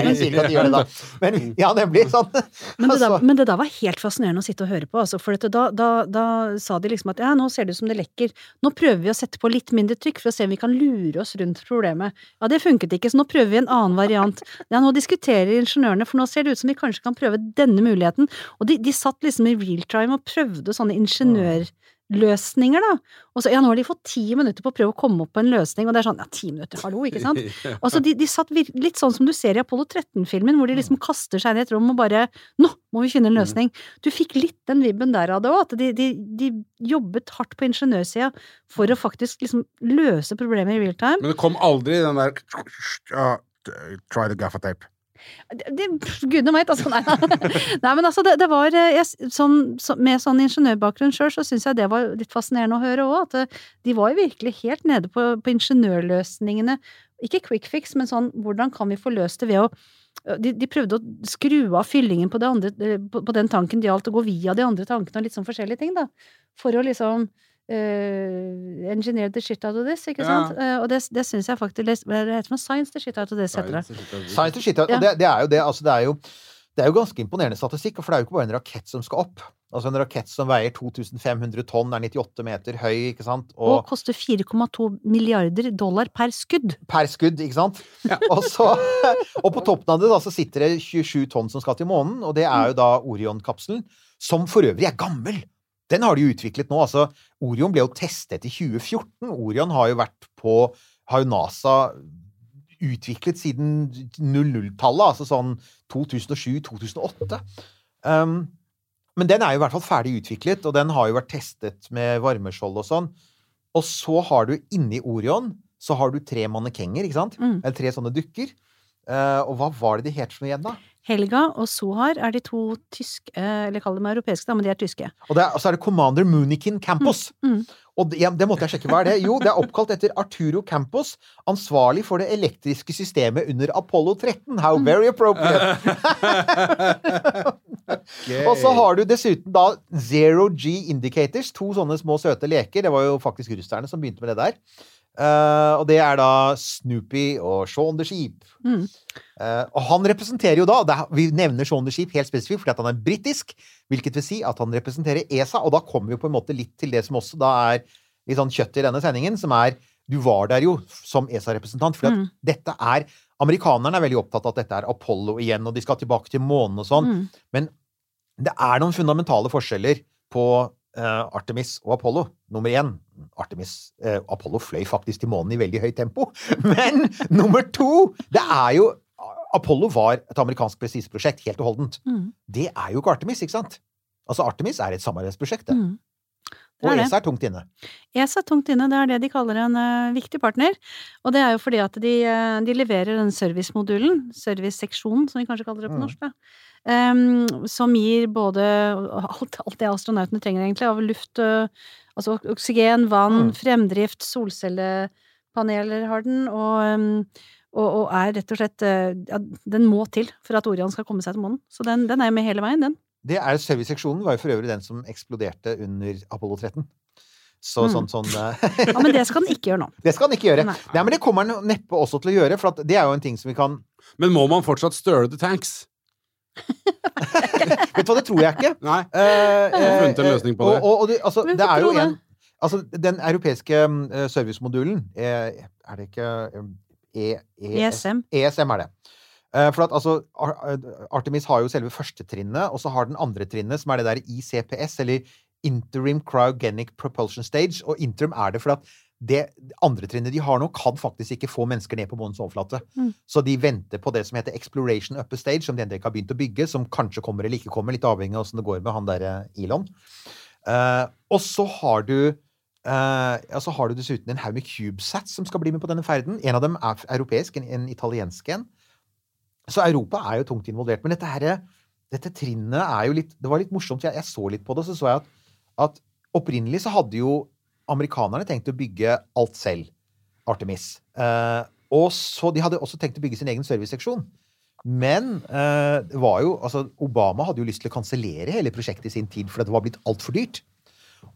jeg sier ikke at de gjør det, da. Men ja, nemlig. Sånn. Men det, der, Altså- men det der var helt fascinerende å sitte og høre på, altså, for da, da, da sa de liksom at ja, nå ser det ut som det lekker, nå prøver vi å sette på litt mindre trykk for å se om vi kan lure oss rundt problemet. Ja, det funket ikke, så nå prøver vi en annen variant. Ja, nå diskuterer ingeniørene, for nå ser det ut som vi kanskje kan prøve denne muligheten. Og de, de satt liksom i real time og prøvde sånne ingeniør... løsninger, da. Og så ja, nå har de fått ti minutter på å prøve å komme opp på en løsning, og det er sånn ja, ti minutter, hallo, ikke sant? Og så de, de satt litt sånn som du ser i Apollo 13-filmen, hvor de liksom kaster seg inn i et rom og bare nå må vi finne en løsning. Du fikk litt den vibben der av det òg, at de, de, de jobbet hardt på ingeniørsida for å faktisk liksom løse problemer i real time. Men det kom aldri den der Try the gaffatape. Det, det, gudene veit, altså. Nei, nei, men altså, det, det var eh, jeg, sånn, så, Med sånn ingeniørbakgrunn sjøl, så syns jeg det var litt fascinerende å høre òg. At det, de var jo virkelig helt nede på, på ingeniørløsningene. Ikke quick fix, men sånn hvordan kan vi få løst det ved å de, de, prøvde å skru av fyllingen på, andre, på, på den tanken det gjaldt, å gå via de andre tankene og litt sånn forskjellige ting, da. For å liksom uh, engineer the shit out of this, ikke sant? Uh, og det, det syns jeg faktisk Det heter noe science the shit out of this, heter det. Science the shit out. Og det, det er jo det, altså det er jo det er jo ganske imponerende statistikk, for det er jo ikke bare en rakett som skal opp. Altså En rakett som veier 2500 tonn, er 98 meter høy, ikke sant? Og, og koster 4,2 milliarder dollar per skudd. Per skudd, ikke sant? Ja. og, så, og på toppen av det da så sitter det 27 tonn som skal til månen, og det er jo da Orion-kapselen, som for øvrig er gammel. Den har de jo utviklet nå. altså Orion ble jo testet i 2014. Orion har jo vært på Har jo NASA utviklet siden 00-tallet, altså sånn 2007-2008. Um, men den er jo i hvert fall ferdig utviklet, og den har jo vært testet med varmeskjold og sånn. Og så har du inni Orion så har du tre mannekenger, ikke sant? Mm. Eller tre sånne dukker. Uh, og hva var det de het for noe igjen, da? Helga og Sohar er de to tyske, eller kall dem europeiske, da, men de er tyske. Og, det er, og så er det Commander Moonikin Campos. Mm, mm. Og det, det måtte jeg sjekke. Hva er det? Jo, det er oppkalt etter Arturo Campos, ansvarlig for det elektriske systemet under Apollo 13. How very appropriate! Og så har du dessuten da Zero G Indicators, to sånne små søte leker. Det var jo faktisk russerne som begynte med det der. Uh, og det er da Snoopy og Shaun the Sheep. Mm. Uh, og han representerer jo da er, Vi nevner Shaun the Sheep helt spesifikt fordi at han er britisk, hvilket vil si at han representerer ESA, og da kommer vi på en måte litt til det som også da er litt sånn kjøtt i denne sendingen, som er Du var der jo som ESA-representant, for Mm. dette er Amerikanerne er veldig opptatt av at dette er Apollo igjen, og de skal tilbake til månen og sånn, Mm. men det er noen fundamentale forskjeller på Artemis og Apollo. Nummer én Artemis eh, Apollo fløy faktisk til månen i veldig høyt tempo. Men nummer to Det er jo Apollo var et amerikansk presiseprosjekt, helt og holdent. Mm. Det er jo ikke Artemis, ikke sant? Altså, Artemis er et samarbeidsprosjekt, det. Mm. Det Og er det. ESA er tungt inne. ESA er tungt inne, det er det de kaller en uh, viktig partner. Og det er jo fordi at de, uh, de leverer den servicemodulen, serviceseksjonen som vi kanskje kaller det på Mm. norsk, da. Em, som gir både alt, alt det astronautene trenger, egentlig, av luft, eh, altså oksygen, vann, Mm. fremdrift, solcellepaneler har den, og, og, og er rett og slett eh, ja, Den må til for at Orion skal komme seg til månen. Så den, den er med hele veien, den. Det er Serviceseksjonen var jo for øvrig den som eksploderte under Apollo 13. Så Mm. sånn sånn Ja, men det skal den ikke gjøre nå. Det skal den ikke gjøre. Nei. Nei, men det kommer den neppe også til å gjøre, for at det er jo en ting som vi kan Men må man fortsatt støle the tanks? Vet du hva, det tror jeg ikke. Nei. Uh, har funnet en løsning på det. Og, og, og det, altså, det er jo en Altså, den europeiske eh, servicemodulen er, Er det ikke eh, e, ES, ESM. ESM er det. Eh, for at altså Artemis har jo selve første trinnet, og så har den andre trinnet, som er det der ICPS, eller Interim Cryogenic Propulsion Stage. Og interim er det for at det andre trinnet de har nå, kan faktisk ikke få mennesker ned på månens overflate. Mm. Så de venter på det som heter Exploration Upper Stage, som de ikke har begynt å bygge, som kanskje kommer eller ikke kommer, litt avhengig av åssen det går med han derre Elon. Uh, og så har du Uh, ja, så har du dessuten en haug med CubeSats som skal bli med på denne ferden. En av dem er europeisk, en, en italiensk en. Så Europa er jo tungt involvert. Men dette, her, dette trinnet er jo litt Det var litt morsomt. Jeg, jeg så litt på det, og så så jeg at, at opprinnelig så hadde jo amerikanerne tenkt å bygge alt selv. Artemis. Eh, og så De hadde også tenkt å bygge sin egen serviceseksjon. Men eh, det var jo, altså, Obama hadde jo lyst til å kansellere hele prosjektet i sin tid, fordi det var blitt altfor dyrt.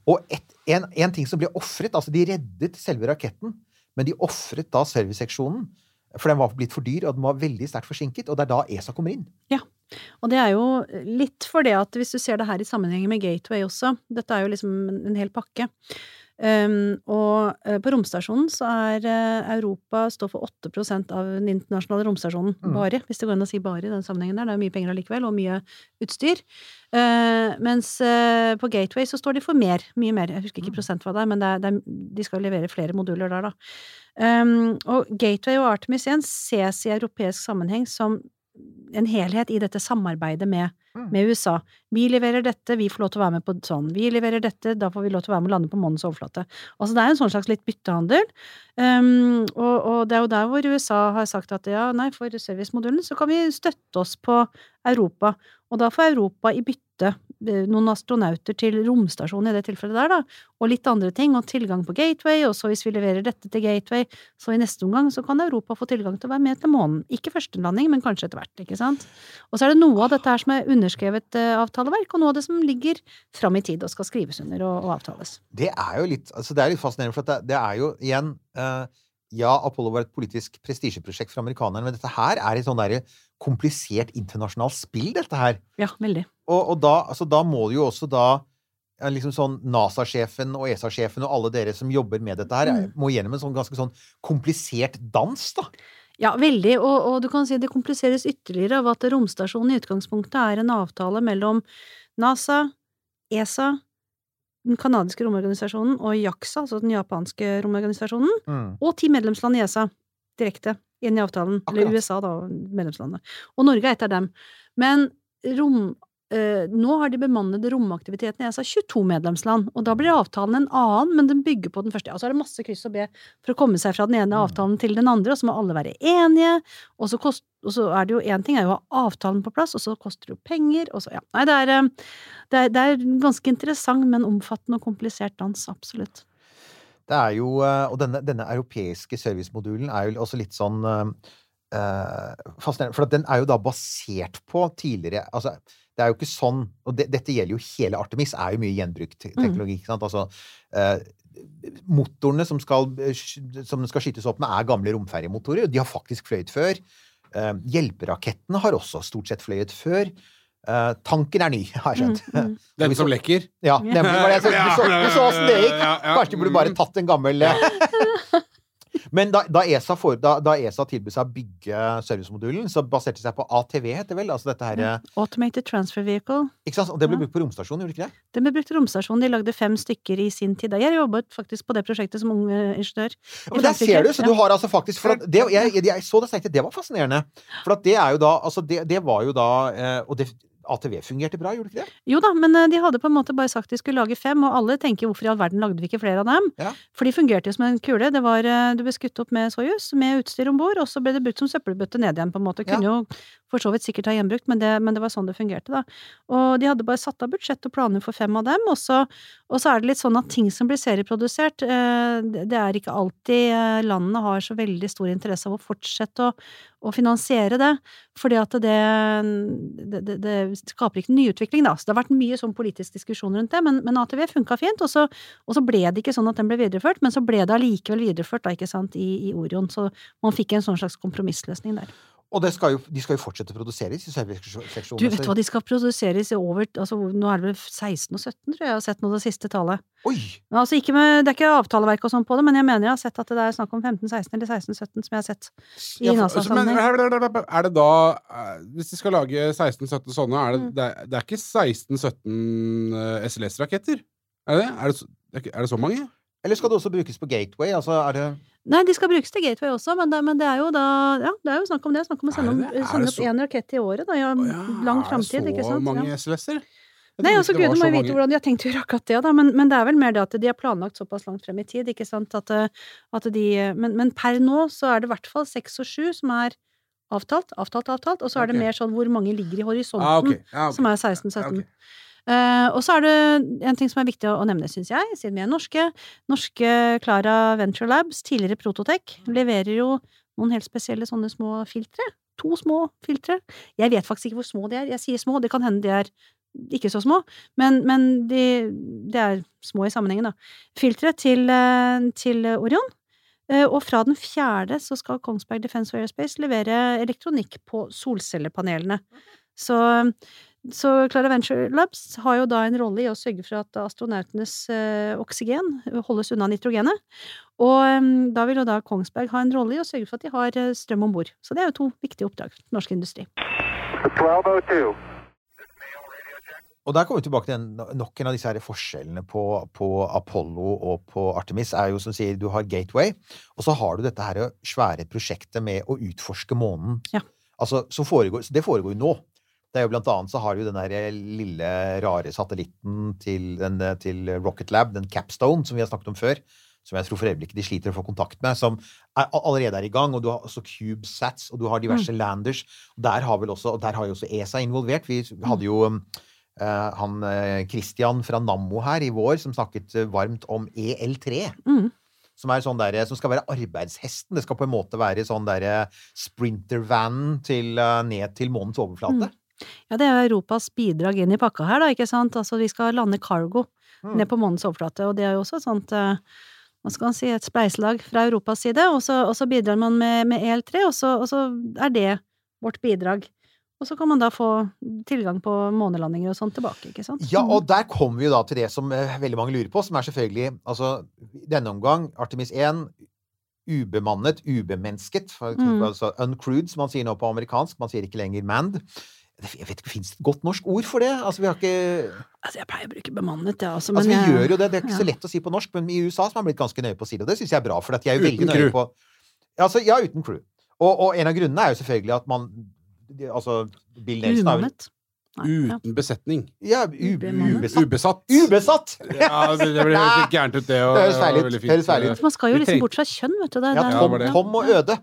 Og et, en, en ting som ble ofret altså De reddet selve raketten, men de ofret da serviceseksjonen. For den var blitt for dyr, og den var veldig sterkt forsinket. Og det er da ESA kommer inn. Og det er jo litt for det at hvis du ser det her i sammenheng med Gateway også, dette er jo liksom en hel pakke, Um, og uh, på romstasjonen så er uh, Europa står for 8% av den internasjonale romstasjonen. Mm. Bare, hvis det går an å si bare i den sammenhengen der. Det er mye penger allikevel, og mye utstyr. Uh, mens på Gateway så står de for mer. Mye mer. Jeg husker ikke prosent hva det er, men det er, det er, de skal levere flere moduler der, da. Um, og Gateway og Artemis 1 ses i europeisk sammenheng som en helhet i dette samarbeidet med, Mm. Med USA. Vi leverer dette, vi får lov til å være med på sånn. Vi leverer dette, da får vi lov til å være med å lande på månens overflate. Altså det er en sånn slags litt byttehandel. Um, og, og det er jo der hvor USA har sagt at ja, nei, for servicemodulen så kan vi støtte oss på Europa. Og da får Europa i bytte eh, noen astronauter til romstasjonen i det tilfellet der, da, og litt andre ting, og tilgang på Gateway, og så hvis vi leverer dette til Gateway, så i neste omgang så kan Europa få tilgang til å være med til månen. Ikke førstelanding, men kanskje etter hvert, ikke sant. Og så er det noe av dette her som er underskrevet eh, avtaleverk, og noe av det som ligger fram i tid og skal skrives under og, og avtales. Det er jo litt, altså det er litt fascinerende, for det, det er jo igjen uh, Ja, Apollo var et politisk prestisjeprosjekt for amerikanerne, men dette her er et sånn derre komplisert internasjonalt spill, dette her. Ja, veldig. Og, og da, altså, da må det jo også da liksom sånn NASA-sjefen og ESA-sjefen og alle dere som jobber med dette her, Mm. må gjennom en sånn ganske sånn komplisert dans, da. Ja, veldig, og, og du kan si det kompliseres ytterligere av at romstasjonen i utgangspunktet er en avtale mellom NASA, ESA, den kanadiske romorganisasjonen og JAXA, altså den japanske romorganisasjonen, Mm. og ti medlemsland i ESA direkte inn i avtalen. Eller USA, da, medlemslandet. Og Norge er et av dem. Men rom eh, Nå har de bemannede romaktivitetene i ESA 22 medlemsland, og da blir avtalen en annen, men den bygger på den første. Altså er det masse kryss og B for å komme seg fra den ene avtalen til den andre, og så må alle være enige, og så, kost, og så er det jo én ting er jo å ha avtalen på plass, og så koster det jo penger, og så ja. Nei, det er, eh, det er, det er ganske interessant, men omfattende og komplisert dans, absolutt. Det er jo, eh, og denne, denne europeiske servicemodulen er jo også litt sånn eh, fascinerende, for at den er jo da basert på tidligere altså, det er jo ikke sånn, og det, dette gjelder jo hele Artemis, er jo mye gjenbrukt te- teknologi, ikke sant? Altså, eh, motorene som skal, eh, som skal skytes opp med, er gamle romferjemotorer, og de har faktisk fløyet før. Eh, hjelperakettene har også stort sett fløyet før. Uh, tanken er ny, har jeg skjønt. Mm, mm. Den som lekker. Ja, nemlig. Var det du så, åssen det gikk? Kanskje du burde bare mm. tatt en gammel eh, Men da, da, ESA for, da, da ESA tilbød seg å bygge servicemodulen, så baserte det seg på ATV, heter det vel? Altså dette her, mm. Automated Transfer Vehicle. ikke sant? Og det ble Ja. brukt på romstasjonen, gjorde det ikke det? Den ble brukt på romstasjonen. De lagde fem stykker i sin tid. Jeg jobbet faktisk på det prosjektet som ung eh, ingeniør. Ja, men der ser du, så du har altså faktisk for det, jeg, jeg, jeg så det, tenkte det var fascinerende. For det er jo da Altså, det, det var jo da eh, Og det, ATV fungerte bra, gjorde det ikke det? Jo da, men eh, de hadde på en måte bare sagt de skulle lage fem, og alle tenker hvorfor i all verden lagde vi ikke flere av dem? Ja. For de fungerte jo som en kule. Det var, eh, du ble skutt opp med Soyuz, med utstyr om bord, og så ble det brukt som søppelbøtte ned igjen, på en måte. Kunne jo for så vidt sikkert ha gjenbrukt, men det, men det var sånn det fungerte, da. Og de hadde bare satt av budsjett og planer for fem av dem, og så, og så er det litt sånn at ting som blir serieprodusert, eh, det er ikke alltid eh, landene har så veldig stor interesse av å fortsette å, å finansiere det, fordi at det, det, det skaper ikke nyutvikling, da. Så det har vært mye sånn politisk diskusjon rundt det, men, men ATV funka fint, og så, og så ble det ikke sånn at den ble videreført, men så ble det allikevel videreført, da, ikke sant, i, i Orion, så man fikk en sånn slags kompromissløsning der. Og det skal jo, de skal jo fortsette å produsere disse Du, vet hva, de skal produseres i over, altså nå er det vel 16 og 17, tror jeg jeg har sett nå det siste tallet. Oi! Altså ikke med, det er ikke avtaleverk og sånn på det, men jeg mener jeg har sett at det er snakk om 15-16 eller 16-17 som jeg har sett i Ja, NASA-sammenheng. men er det da eh, Hvis de skal lage 16-17 sånne, er det, Mm. det, er, det er ikke 16-17 eh, SLS-raketter? Er det er det? det er, ikke- er det så mange? Eller skal det også brukes på Gateway? Altså, er det Nei, de skal brukes til Gateway også, men det, men det er jo da Ja, det er jo snakk om det. Snakk om å sende, det om- sende opp så- én rakett i året, da, i ja, lang er det framtid, Så mange Ja. SLS-er? Nei, altså Gud var må jo vite hvordan de har tenkt å gjøre akkurat det, da, men, men det er vel mer det at de har planlagt såpass langt frem i tid, ikke sant, at, eh, at de Men, men per nå så er det i hvert fall seks og sju som er avtalt, avtalt, avtalt, og så er det mer sånn hvor mange ligger i horisonten, Ah, okay. Ah, okay. som er 16-17. Eh, og så er det en ting som er viktig å, nevne, syns jeg, siden vi er norske. Norske Clara Venture Labs, tidligere Prototech, leverer jo noen helt spesielle sånne små filtre. To små filtre. Jeg vet faktisk ikke hvor små de er. Jeg sier små, det kan hende de er ikke så små, men, men de, de er små i sammenhengen, da. Filtre til, eh, til Orion. Eh, Og fra den fjerde så skal Kongsberg Defence Aerospace levere elektronikk på solcellepanelene. Så så Clara Venture Labs har jo da en rolle i å sørge for at astronautenes eh, oksygen holdes unna nitrogenet. Og eh, da vil jo da Kongsberg ha en rolle i å sørge for at de har eh, strøm om bord. Så det er jo to viktige oppdrag for norsk industri. 1202. Og der kommer vi tilbake til en, nok en av disse her forskjellene på, på Apollo og på Artemis. er jo som sier Du har Gateway, og så har du dette her svære prosjektet med å utforske månen. Ja. Altså, foregår, så det foregår jo nå. Det er jo blant annet så har du jo den der lille, rare satellitten til, den, til Rocket Lab, den Capstone, som vi har snakket om før. Som jeg tror for øyeblikket de sliter å få kontakt med. Som er, allerede er i gang. Og du har også CubeSats, og du har diverse landers. Og der har vel også, og der har jo også ESA involvert. Vi hadde jo eh, han eh, Christian fra Nammo her i vår som snakket eh, varmt om EL3. Mm. Som, er sånn der, som skal være arbeidshesten. Det skal på en måte være sånn derre sprintervanen eh, ned til månens overflate. Ja, det er Europas bidrag inn i pakka her, da, ikke sant? Altså, vi skal lande cargo Mm. ned på månens overflate, og det er jo også et sånt eh, hva skal man si, et spleiselag fra Europas side, og så, og så bidrar man med, med EL3, og så, og så er det vårt bidrag. Og så kan man da få tilgang på månelandinger og sånt tilbake, ikke sant? Ja, og der kommer vi jo da til det som eh, veldig mange lurer på, som er selvfølgelig Altså, denne omgang, Artemis 1, ubemannet, ubemennesket, Mm. altså uncrewed, som man sier nå på amerikansk. Man sier ikke lenger manned. Jeg vet ikke, Fins det et godt norsk ord for det? Altså, vi har ikke Altså, jeg pleier å bruke bemannet, ja, altså, Altså, vi jeg- gjør jo det. Det er ikke så lett å si på norsk, men i USA så har man blitt ganske nøye på å si det. Og det syns jeg er bra, for at jeg er Uten veldig nøye crew. på Altså, ja, uten crew. Og, og en av grunnene er jo selvfølgelig at man Altså, Bill Nelson har ja. Uten besetning. Ja, ubesatt. Ubesatt. Ubesatt! Ja, det, det ble høres litt gærent ut, det. Og, Det høres feil ut. Høres feil ut. Man skal jo liksom bort fra kjønn, vet du. Det, Ja, Tom, det. Tom og Øde.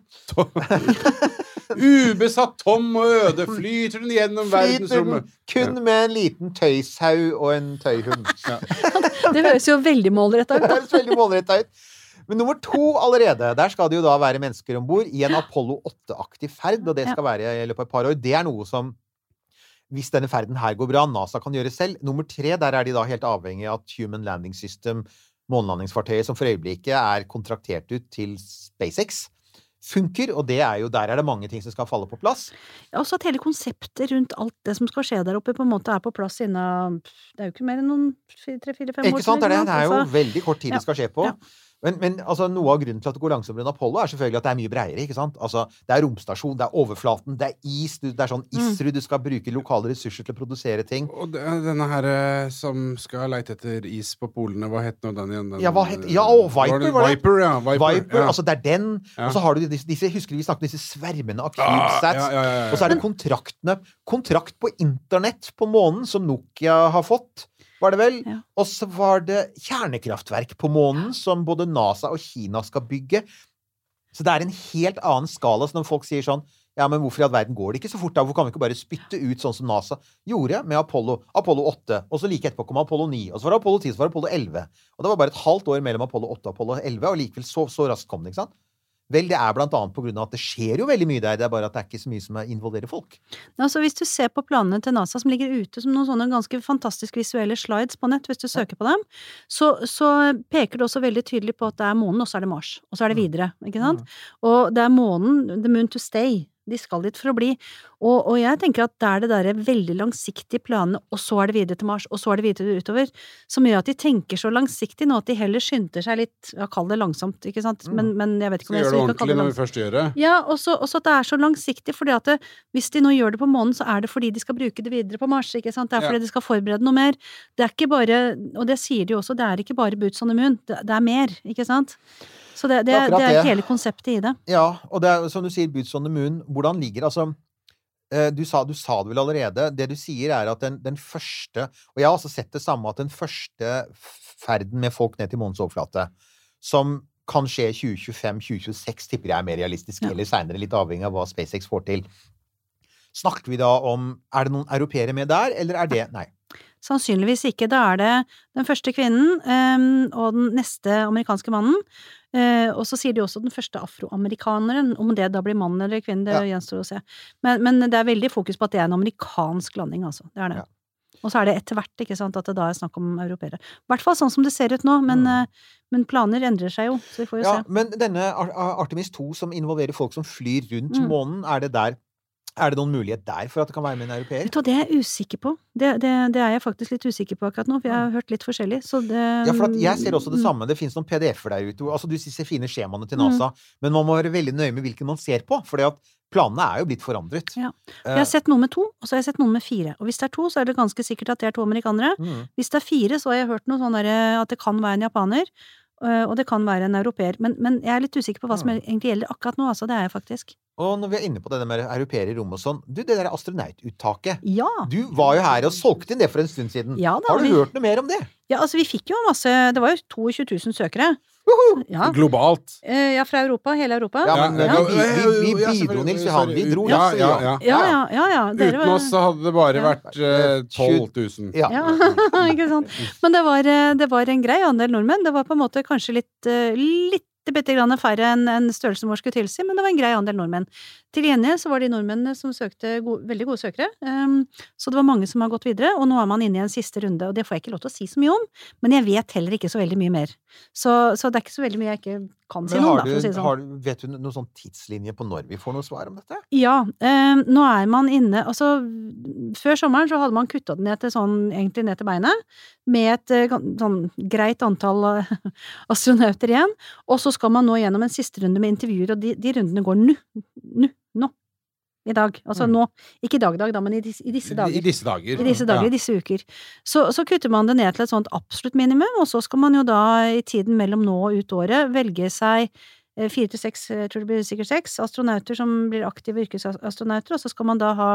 Ubesatt, tom og øde flyter den gjennom verdensrommet. kun med en liten tøyshaug og en tøyhund. det høres jo veldig målretta ut. Det høres veldig målretta ut. Men nummer to allerede, der skal det jo da være mennesker om bord i en Apollo 8-aktig ferd, og det skal være i løpet av et par år. Det er noe som hvis denne ferden her går bra, NASA kan gjøre selv. Nummer tre, der er de da helt avhengig av at Human Landing System, månelandingsfartøyet som for øyeblikket er kontraktert ut til SpaceX, funker. Og det er jo, der er det mange ting som skal falle på plass. Ja, Også at hele konseptet rundt alt det som skal skje der oppe, på en måte er på plass innen Det er jo ikke mer enn noen tre-fire-fem år Ikke sant? Det er, det. det er jo veldig kort tid ja, det skal skje på. ja. Men, men altså, noe av grunnen til at det går langsommere enn Apollo, er selvfølgelig at det er mye bredere. ikke sant? Altså, Det er romstasjon, det er overflaten, det er is, du, det er sånn Mm. ISRU, du skal bruke lokale ressurser til å produsere ting. Og det, denne her eh, som skal leite etter is på polene, hva het nå den igjen? Den, Ja, hva het- ja, og Viper, var det? Viper, ja. Viper, Viper, ja. altså det er den. Ja. Og så har du disse, disse husker du vi snakket om disse svermene av Ah, CubeSats. ja, ja, ja, ja. Og så er det kontraktene. Kontrakt på internett på månen, som Nokia har fått, var det vel? Ja. Og så var det kjernekraftverk på månen, som både NASA og Kina skal bygge. Så det er en helt annen skala. Så når folk sier sånn Ja, men hvorfor i all verden går det ikke så fort? da? Hvorfor kan vi ikke bare spytte ut sånn som NASA gjorde med Apollo? Apollo 8. Og så like etterpå kom Apollo 9. Og så var det Apollo 10, så var det Apollo 11. Og det var bare et halvt år mellom Apollo 8 og Apollo 11, og likevel så, så raskt kom det, ikke sant? Vel, det er blant annet på grunn av at det skjer jo veldig mye der, det er bare at det er ikke så mye som involverer folk. Altså, hvis du ser på planene til NASA som ligger ute som noen sånne ganske fantastisk visuelle slides på nett, hvis du søker på dem, så, så peker det også veldig tydelig på at det er månen, og så er det Mars. Og så er det videre, ikke sant? Og det er månen, the moon to stay. De skal dit for å bli. Og, og jeg tenker at det er det derre veldig langsiktige planene, og så er det videre til Mars, og så er det videre utover, som gjør at de tenker så langsiktig nå at de heller skynder seg litt, ja, kall det langsomt, ikke sant, men, men jeg vet ikke om Skal kalle det ordentlig når vi først gjør det. Ja, og så at det er så langsiktig, fordi at det, hvis de nå gjør det på månen, så er det fordi de skal bruke det videre på Mars, ikke sant? Det er Ja. fordi de skal forberede noe mer. Det er ikke bare, og det sier de jo også, det er ikke bare boots on the moon, det, det er mer, ikke sant? Så det, det, Det er hele konseptet i det. Ja, og det er som du sier, Boots on the Moon, hvordan ligger Altså, eh, du sa, du sa det vel allerede. Det du sier, er at den, den første Og jeg har også sett det samme, at den første ferden med folk ned til månens overflate, som kan skje i 2025-2026, tipper jeg er mer realistisk, Ja. eller seinere, litt avhengig av hva SpaceX får til. Snakker vi da om Er det noen europeere med der, eller er det Nei. Sannsynligvis ikke. Da er det den første kvinnen ehm, og den neste amerikanske mannen. Eh, og så sier de også den første afroamerikaneren. Om det da blir mann eller kvinne, det Ja. gjenstår å se. Men, men det er veldig fokus på at det er en amerikansk landing, altså. Det er det. Ja. Og så er det etter hvert, ikke sant, at det da er snakk om europeere. I hvert fall sånn som det ser ut nå, men, Mm. eh, men planer endrer seg jo, så vi får jo Ja, se. men denne Ar- Ar- Artemis 2 som involverer folk som flyr rundt Mm. månen, er det der Er det noen mulighet der for at det kan være med en europeer? Vet du det er jeg usikker på. Det, det, det er jeg faktisk litt usikker på akkurat nå, for jeg har hørt litt forskjellig, så det Ja, for at jeg ser også det Mm. samme. Det finnes noen PDF-er der ute. Altså, du ser fine skjemaene til NASA, men man må være veldig nøye med hvilken man ser på. For planene er jo blitt forandret. Ja. Eh, Jeg har sett noen med to, og så har jeg sett noen med fire. Og hvis det er to, så er det ganske sikkert at det er to amerikanere. mm. Hvis det er fire, så har jeg hørt noe sånn at det kan være en japaner, og det kan være en europeer. Men, men jeg er litt usikker på hva som Mm. egentlig gjelder akkurat nå, altså. Det er jeg faktisk. Og når vi er inne på det med europeere i rommet og sånn Du, det der astronaututtaket. Ja! Du var jo her og solgte inn det for en stund siden. Ja da, Har du vi- hørt noe mer om det? Ja, altså, vi fikk jo masse Det var jo 22 000 søkere. Ja. Globalt. Eh, ja, fra Europa. Hele Europa. Ja, men Ja, vi, vi, vi, bidro. Nils Johan. Vi dro Ja, ja, ja. Ja, ja, ja. ja. Dere Uten var- oss så hadde det bare Ja. vært eh, 12 000. Ja. Ja, ikke sant. Men det var, eh, det var en grei andel nordmenn. Det var på en måte kanskje litt, eh, litt bitte grann færre enn en størrelsen vår skulle tilsi, men det var en grei andel nordmenn. Til gjengjeld så var de nordmennene som søkte gode, veldig gode søkere, um, så det var mange som har gått videre, og nå er man inne i en siste runde, og det får jeg ikke lov til å si så mye om, men jeg vet heller ikke så veldig mye mer. Så, så det er ikke så veldig mye jeg ikke kan si noe om, da, for å si det sånn. har, du- vet du noen sånn tidslinje på når vi får noe svar om dette? Ja, um, nå er man inne Altså, før sommeren så hadde man kutta den ned til sånn, egentlig ned til beinet, med et eh, sånn greit antall eh, astronauter igjen, og så skal man nå gjennom en siste runde med intervjuer, og de, de rundene går nå. I dag. Altså Mm. nå. Ikke i dag, dag, da, men i disse, i disse I dager. disse dager. I disse dager, i disse uker. Så, så kutter man det ned til et sånt absolutt minimum, og så skal man jo da i tiden mellom nå og ut året velge seg fire til seks, jeg tror det blir sikkert seks, astronauter som blir aktive yrkesastronauter, og så skal man da ha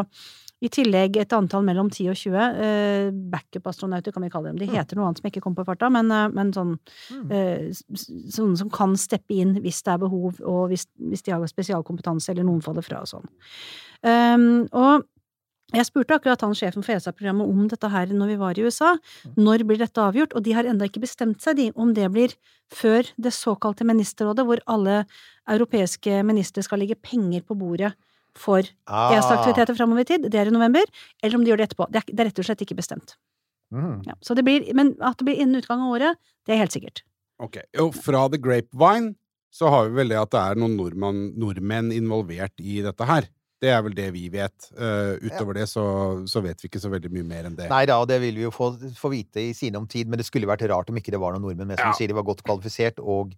i tillegg et antall mellom 10 og 20 eh, backup-astronauter, kan vi kalle dem. De heter noe annet som jeg ikke kom på farta, men, eh, men sånn Mm. eh, sånne som kan steppe inn hvis det er behov, og hvis, hvis de har spesialkompetanse, eller noen faller fra og sånn. Um, og jeg spurte akkurat han sjefen for ESA-programmet om dette her når vi var i USA. Når blir dette avgjort? Og de har ennå ikke bestemt seg, de, om det blir før det såkalte ministerrådet, hvor alle europeiske ministre skal legge penger på bordet for Ah. ESA-aktiviteter framover i tid. Det er i november. Eller om de gjør det etterpå. Det er, det er rett og slett ikke bestemt. Mm. Ja, så det blir, men at det blir innen utgangen av året, det er helt sikkert. Ok, Og fra The Grapevine så har vi vel det at det er noen nordmann, nordmenn involvert i dette her. Det er vel det vi vet. Uh, utover det så, så vet vi ikke så veldig mye mer enn det. Nei da, og det vil vi jo få, få vite i sine om tid, men det skulle vært rart om ikke det var noen nordmenn med. Som Ja. sier, de var godt kvalifisert, og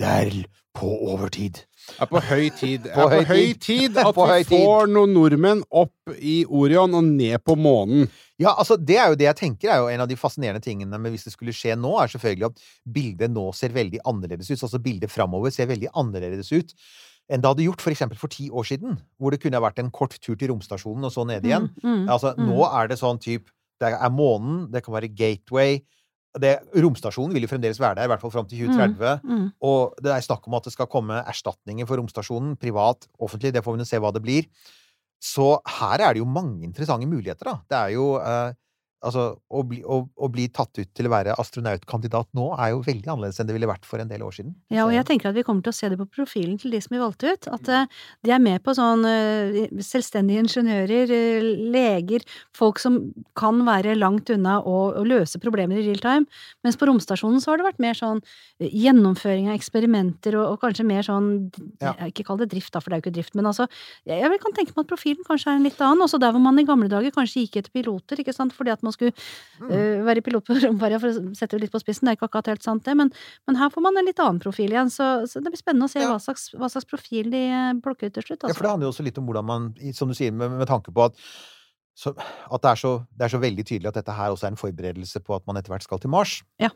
det er på overtid. Det er på høy tid. På på høy høy tid. tid at På høy vi tid. får noen nordmenn opp i Orion og ned på månen. Ja, altså, det er jo det jeg tenker er jo en av de fascinerende tingene med hvis det skulle skje nå, er selvfølgelig at bildet nå ser veldig annerledes ut. Altså bildet framover ser veldig annerledes ut enn det hadde gjort for eksempel for ti år siden, hvor det kunne vært en kort tur til romstasjonen og så ned igjen. Mm, mm, Altså, mm. nå er det sånn type Det er månen, det kan være gateway det, Romstasjonen vil jo fremdeles være der, i hvert fall fram til 2030. Mm. Og det er snakk om at det skal komme erstatninger for romstasjonen, privat, offentlig, det får vi nå se hva det blir. Så her er det jo mange interessante muligheter, da. Det er jo eh, Altså, å bli, å, å bli tatt ut til å være astronautkandidat nå er jo veldig annerledes enn det ville vært for en del år siden. Ja, og jeg tenker at vi kommer til å se det på profilen til de som vi valgte ut. At uh, de er med på sånn uh, selvstendige ingeniører, uh, leger, folk som kan være langt unna og, og løse problemer i real time. Mens på romstasjonen så har det vært mer sånn gjennomføring av eksperimenter og, og kanskje mer sånn Ja. Ikke kall det drift, da, for det er jo ikke drift, men altså Jeg, jeg kan tenke meg at profilen kanskje er en litt annen. Også der hvor man i gamle dager kanskje gikk etter piloter, ikke sant, fordi at man skulle uh, være pilot på romferja, for å sette det litt på spissen. Det er ikke akkurat helt sant, det, men men her får man en litt annen profil igjen, så, så det blir spennende å se Ja. hva, slags, hva slags profil de eh, plukker ut til slutt. Ja, for det Altså. handler jo også litt om hvordan man, som du sier, med, med tanke på at, så, at det, er så, det er så veldig tydelig at dette her også er en forberedelse på at man etter hvert skal til Mars. Ja.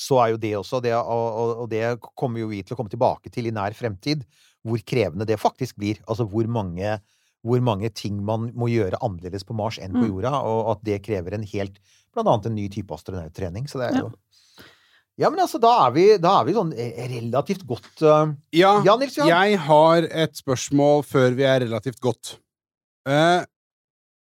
Så er jo det også, det, og, og, og det kommer jo vi til å komme tilbake til i nær fremtid, hvor krevende det faktisk blir. Altså hvor mange, hvor mange ting man må gjøre annerledes på Mars enn på Mm. jorda, og at det krever en helt, blant annet en ny type astronauttrening. Så det er jo Ja, men altså, da er vi, da er vi sånn eh, relativt godt uh, Ja, Ja, Nils Johan? jeg har et spørsmål før vi er relativt godt. Eh,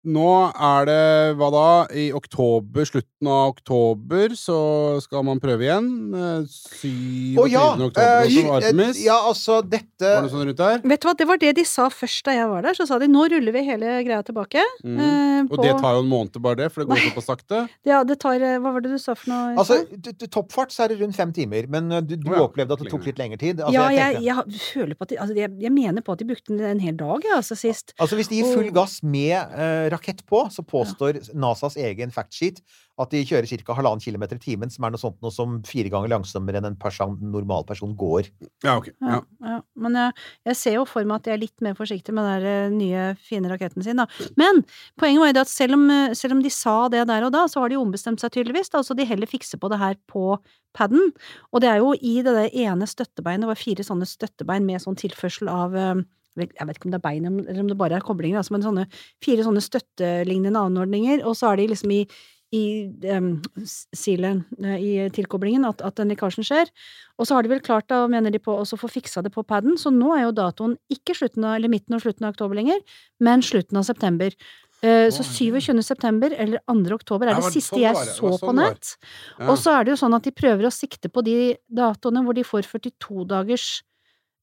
nå er det hva da? I oktober, slutten av oktober, så skal man prøve igjen. Eh, 27. Oh, ja! oktober eh, også, Artemis. ja, altså, dette Var det sånn rundt der? Vet du hva, det var det de sa først da jeg var der. Så sa de nå ruller vi hele greia tilbake. Mm. eh, Og på- det tar jo en måned bare det, for det går såpass sakte. Ja, det tar eh, Hva var det du sa for noe? Altså, toppfart så er det rundt fem timer, men du, du ja, opplevde at det tok litt lengre tid. Altså, ja, jeg jeg, jeg, føler på at de, altså, jeg, jeg mener på at de brukte en, hel dag, jeg, altså, sist. Altså Hvis de gir full Og- gass med eh, rakett på, så påstår NASAs egen factsheet at de kjører ca. halvannen kilometer i timen, som er noe sånt noe som fire ganger langsommere enn en person, normal person går. Ja, ok. Ja, Ja. ja. Men jeg, jeg ser jo for meg at de er litt mer forsiktige med den eh, nye, fine raketten sin, da. Men poenget var jo det at selv om, eh, selv om de sa det der og da, så har de ombestemt seg tydeligvis, da, så de heller fikser på det her på paden. Og det er jo i det der ene støttebeinet, det var fire sånne støttebein med sånn tilførsel av eh, jeg vet ikke om det er bein eller om det bare er koblinger, altså, men sånne fire sånne støttelignende anordninger, og så er de liksom i i um, silen, eh, i tilkoblingen, at, at den lekkasjen skjer. Og så har de vel klart, da, mener de, på å få fiksa det på paden, så nå er jo datoen ikke slutten av, eller midten og slutten av oktober lenger, men slutten av september. Eh, så 27. september eller 2. oktober er Ja, det var- siste sånn jeg det. Det så på sånn det nett. Ja. Og så er det jo sånn at de prøver å sikte på de datoene hvor de får 42 dagers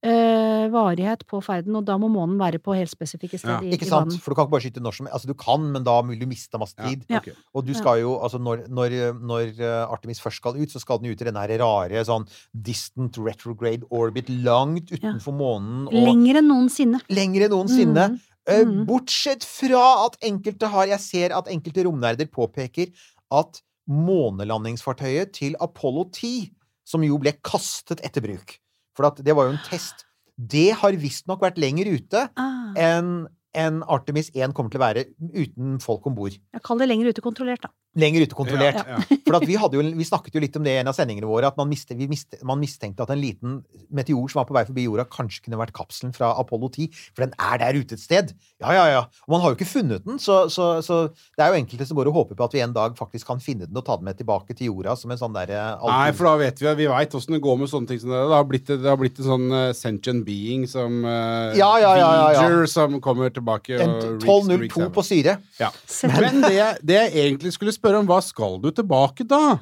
eh, varighet på ferden, og da må månen være på helt spesifikke Ja. steder i, Ikke i sant? banen. For du kan ikke bare skyte når som Altså, du kan, men da vil du miste masse tid. Ja. Okay. Og du skal jo, altså når, når, når uh, Artemis først skal ut, så skal den ut i den her rare sånn distant retrograde orbit langt utenfor månen og Lenger enn noensinne. lenger enn noensinne. Mm. Eh, Mhm. Bortsett fra at enkelte har Jeg ser at enkelte romnerder påpeker at månelandingsfartøyet til Apollo 10, som jo ble kastet etter bruk For det var jo en test. Det har visstnok vært lenger ute Ah, enn en Artemis 1 kommer til å være uten folk om bord. kaller det lenger ute kontrollert, da. Lenger ute kontrollert. Ja, ja. For at vi, hadde jo, vi snakket jo litt om det i en av sendingene våre, at man, miste, vi miste, man mistenkte at en liten meteor som var på vei forbi jorda, kanskje kunne vært kapselen fra Apollo 10. For den er der ute et sted. Ja, ja, ja. Og man har jo ikke funnet den, så, så, så det er jo enkelte som går og håper på at vi en dag faktisk kan finne den og ta den med tilbake til jorda som en sånn derre Nei, for da vet vi Vi veit åssen det går med sånne ting som det. Det har blitt, det har blitt en sånn uh, sentient being som uh, Ja, ja, ja, ja, ja. Voyager som kommer tilbake En og 1202 på syre. Ja. Men det, det jeg egentlig skulle spørre om, hva skal du tilbake da?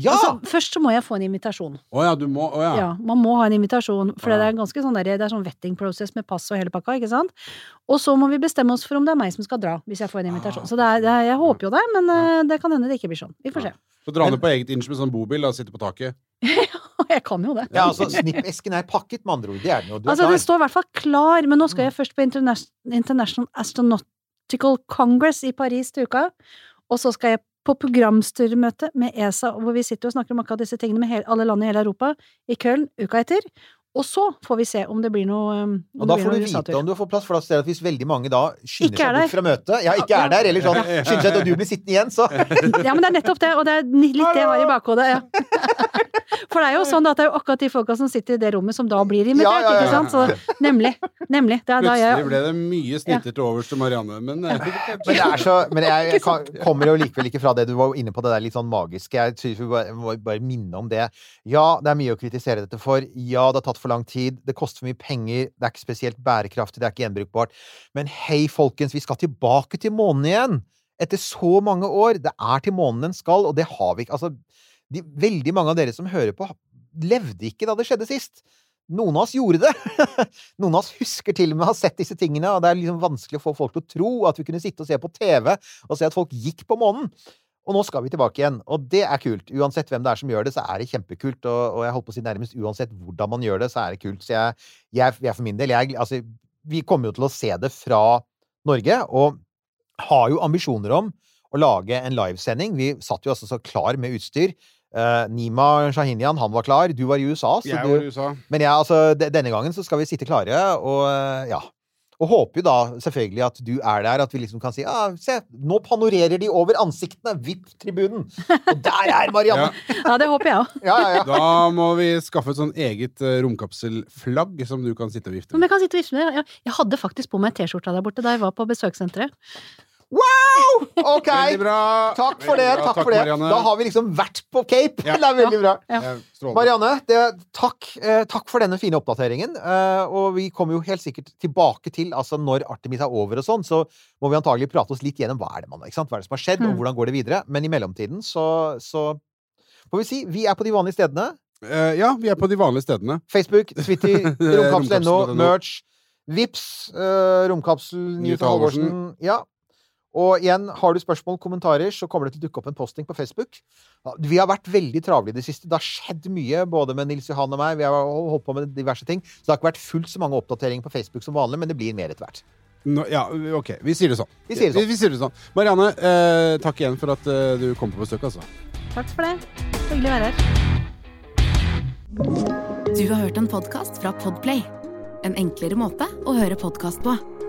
Ja! Altså, først så må jeg få en invitasjon. Å ja, du må Å ja. Ja, man må ha en invitasjon, for Ja. det er ganske sånn der, det er sånn vetting process med pass og hele pakka, ikke sant? Og så må vi bestemme oss for om det er meg som skal dra, hvis jeg får en invitasjon. Så det er, det er, jeg håper jo det, men eh, det kan hende det ikke blir sånn. Vi får se. Så dra ned på eget inch med sånn bobil og sitte på taket. jeg kan jo det. ja altså, Snippesken er pakket, med andre ord. Det er den jo. Du er Altså, det står i hvert fall klar, men nå skal jeg først på Interna- International Astronautical Congress i Paris til uka, og så skal jeg på programstyremøte med ESA, hvor vi sitter og snakker om akkurat disse tingene med alle land i hele Europa, i Köln uka etter. Og så får vi se om det blir noe um, Og da får du vite om du har fått plass, for da ser du at hvis veldig mange da skynder Ikke seg er bort fra møtet Ja, ikke er der, eller sånn skynder seg, at du blir sittende igjen, så Ja, men det er nettopp det, og det er litt det jeg har i bakhodet, ja. For det er jo sånn at det er jo akkurat de folka som sitter i det rommet, som da blir invitert, Ja, ja, ikke sant? Så nemlig. Nemlig. Det er da Plutselig ble det mye snitter til overs til Marianne, men eh, Men det er så Men jeg, jeg kommer jo likevel ikke fra det du var inne på, det der litt sånn magiske. Jeg synes vi bare, må bare minne om det. Ja, det er mye å kritisere dette for. Ja, det har tatt for lang tid. Det koster for mye penger. Det er ikke spesielt bærekraftig. Det er ikke gjenbrukbart. Men hei, folkens, vi skal tilbake til månen igjen! Etter så mange år. Det er til månen den skal, og det har vi ikke. Altså, de, veldig mange av dere som hører på, levde ikke da det skjedde sist. Noen av oss gjorde det. Noen av oss husker til og med å ha sett disse tingene, og det er liksom vanskelig å få folk til å tro at vi kunne sitte og se på TV og se at folk gikk på månen. Og nå skal vi tilbake igjen, og det er kult. Uansett hvem det er som gjør det, så er det kjempekult. Og, og jeg holdt på å si nærmest uansett hvordan man gjør det, så er det kult. Så jeg, jeg, jeg for min del, jeg, altså, vi kommer jo til å se det fra Norge, og har jo ambisjoner om å lage en livesending. Vi satt jo altså så klar med utstyr. Uh, Nima Shahinian, han var klar. Du var i USA. Så jeg du, var i USA. men ja, altså, denne gangen så skal vi sitte klare, og eh, ja. Og håper jo da selvfølgelig at du er der, at vi liksom kan si ah, se, nå panorerer de over ansiktene! Vipp-tribunen! Og der er Marianne! Ja, det håper jeg òg. Ja, ja, ja. Da må vi skaffe et sånn eget eh, romkapselflagg som du kan sitte og vifte Men jeg kan sitte og vifte med jeg hadde faktisk på meg T-skjorta der borte da jeg var på besøkssenteret. Wow! Ok! Veldig bra! Takk for det. Bra. takk for det. Da har vi liksom vært på Cape. Ja. Det er veldig bra. Marianne, det, takk, eh, takk for denne fine oppdateringen. Eh, og vi kommer jo helt sikkert tilbake til altså når Artemis er over og sånn, så må vi antagelig prate oss litt gjennom hva er det, man, ikke sant? Hva er det som har skjedd, og Mm. hvordan går det videre. Men i mellomtiden så, så får vi si vi er på de vanlige stedene. Eh, ja, vi er på de vanlige stedene. Facebook, Twitter, romkapsel.no, merch, Vips, uh, romkapsel, Newton. Halvorsen. Ja. Og igjen, har du spørsmål, kommentarer, så kommer det til å dukke opp en posting på Facebook. Vi har vært veldig travle i det siste. Det har skjedd mye, både med Nils Johan og meg. Vi har holdt på med diverse ting. Så det har ikke vært fullt så mange oppdateringer på Facebook som vanlig, men det blir mer etter hvert. No, ja, ok. Vi sier det sånn. Vi sier det sånn. Vi, vi sier det sånn. Marianne, eh, takk igjen for at eh, du kom på besøk, altså. Takk for det. Hyggelig å være her. Du har hørt en podkast fra Podplay. En enklere måte å høre podkast på.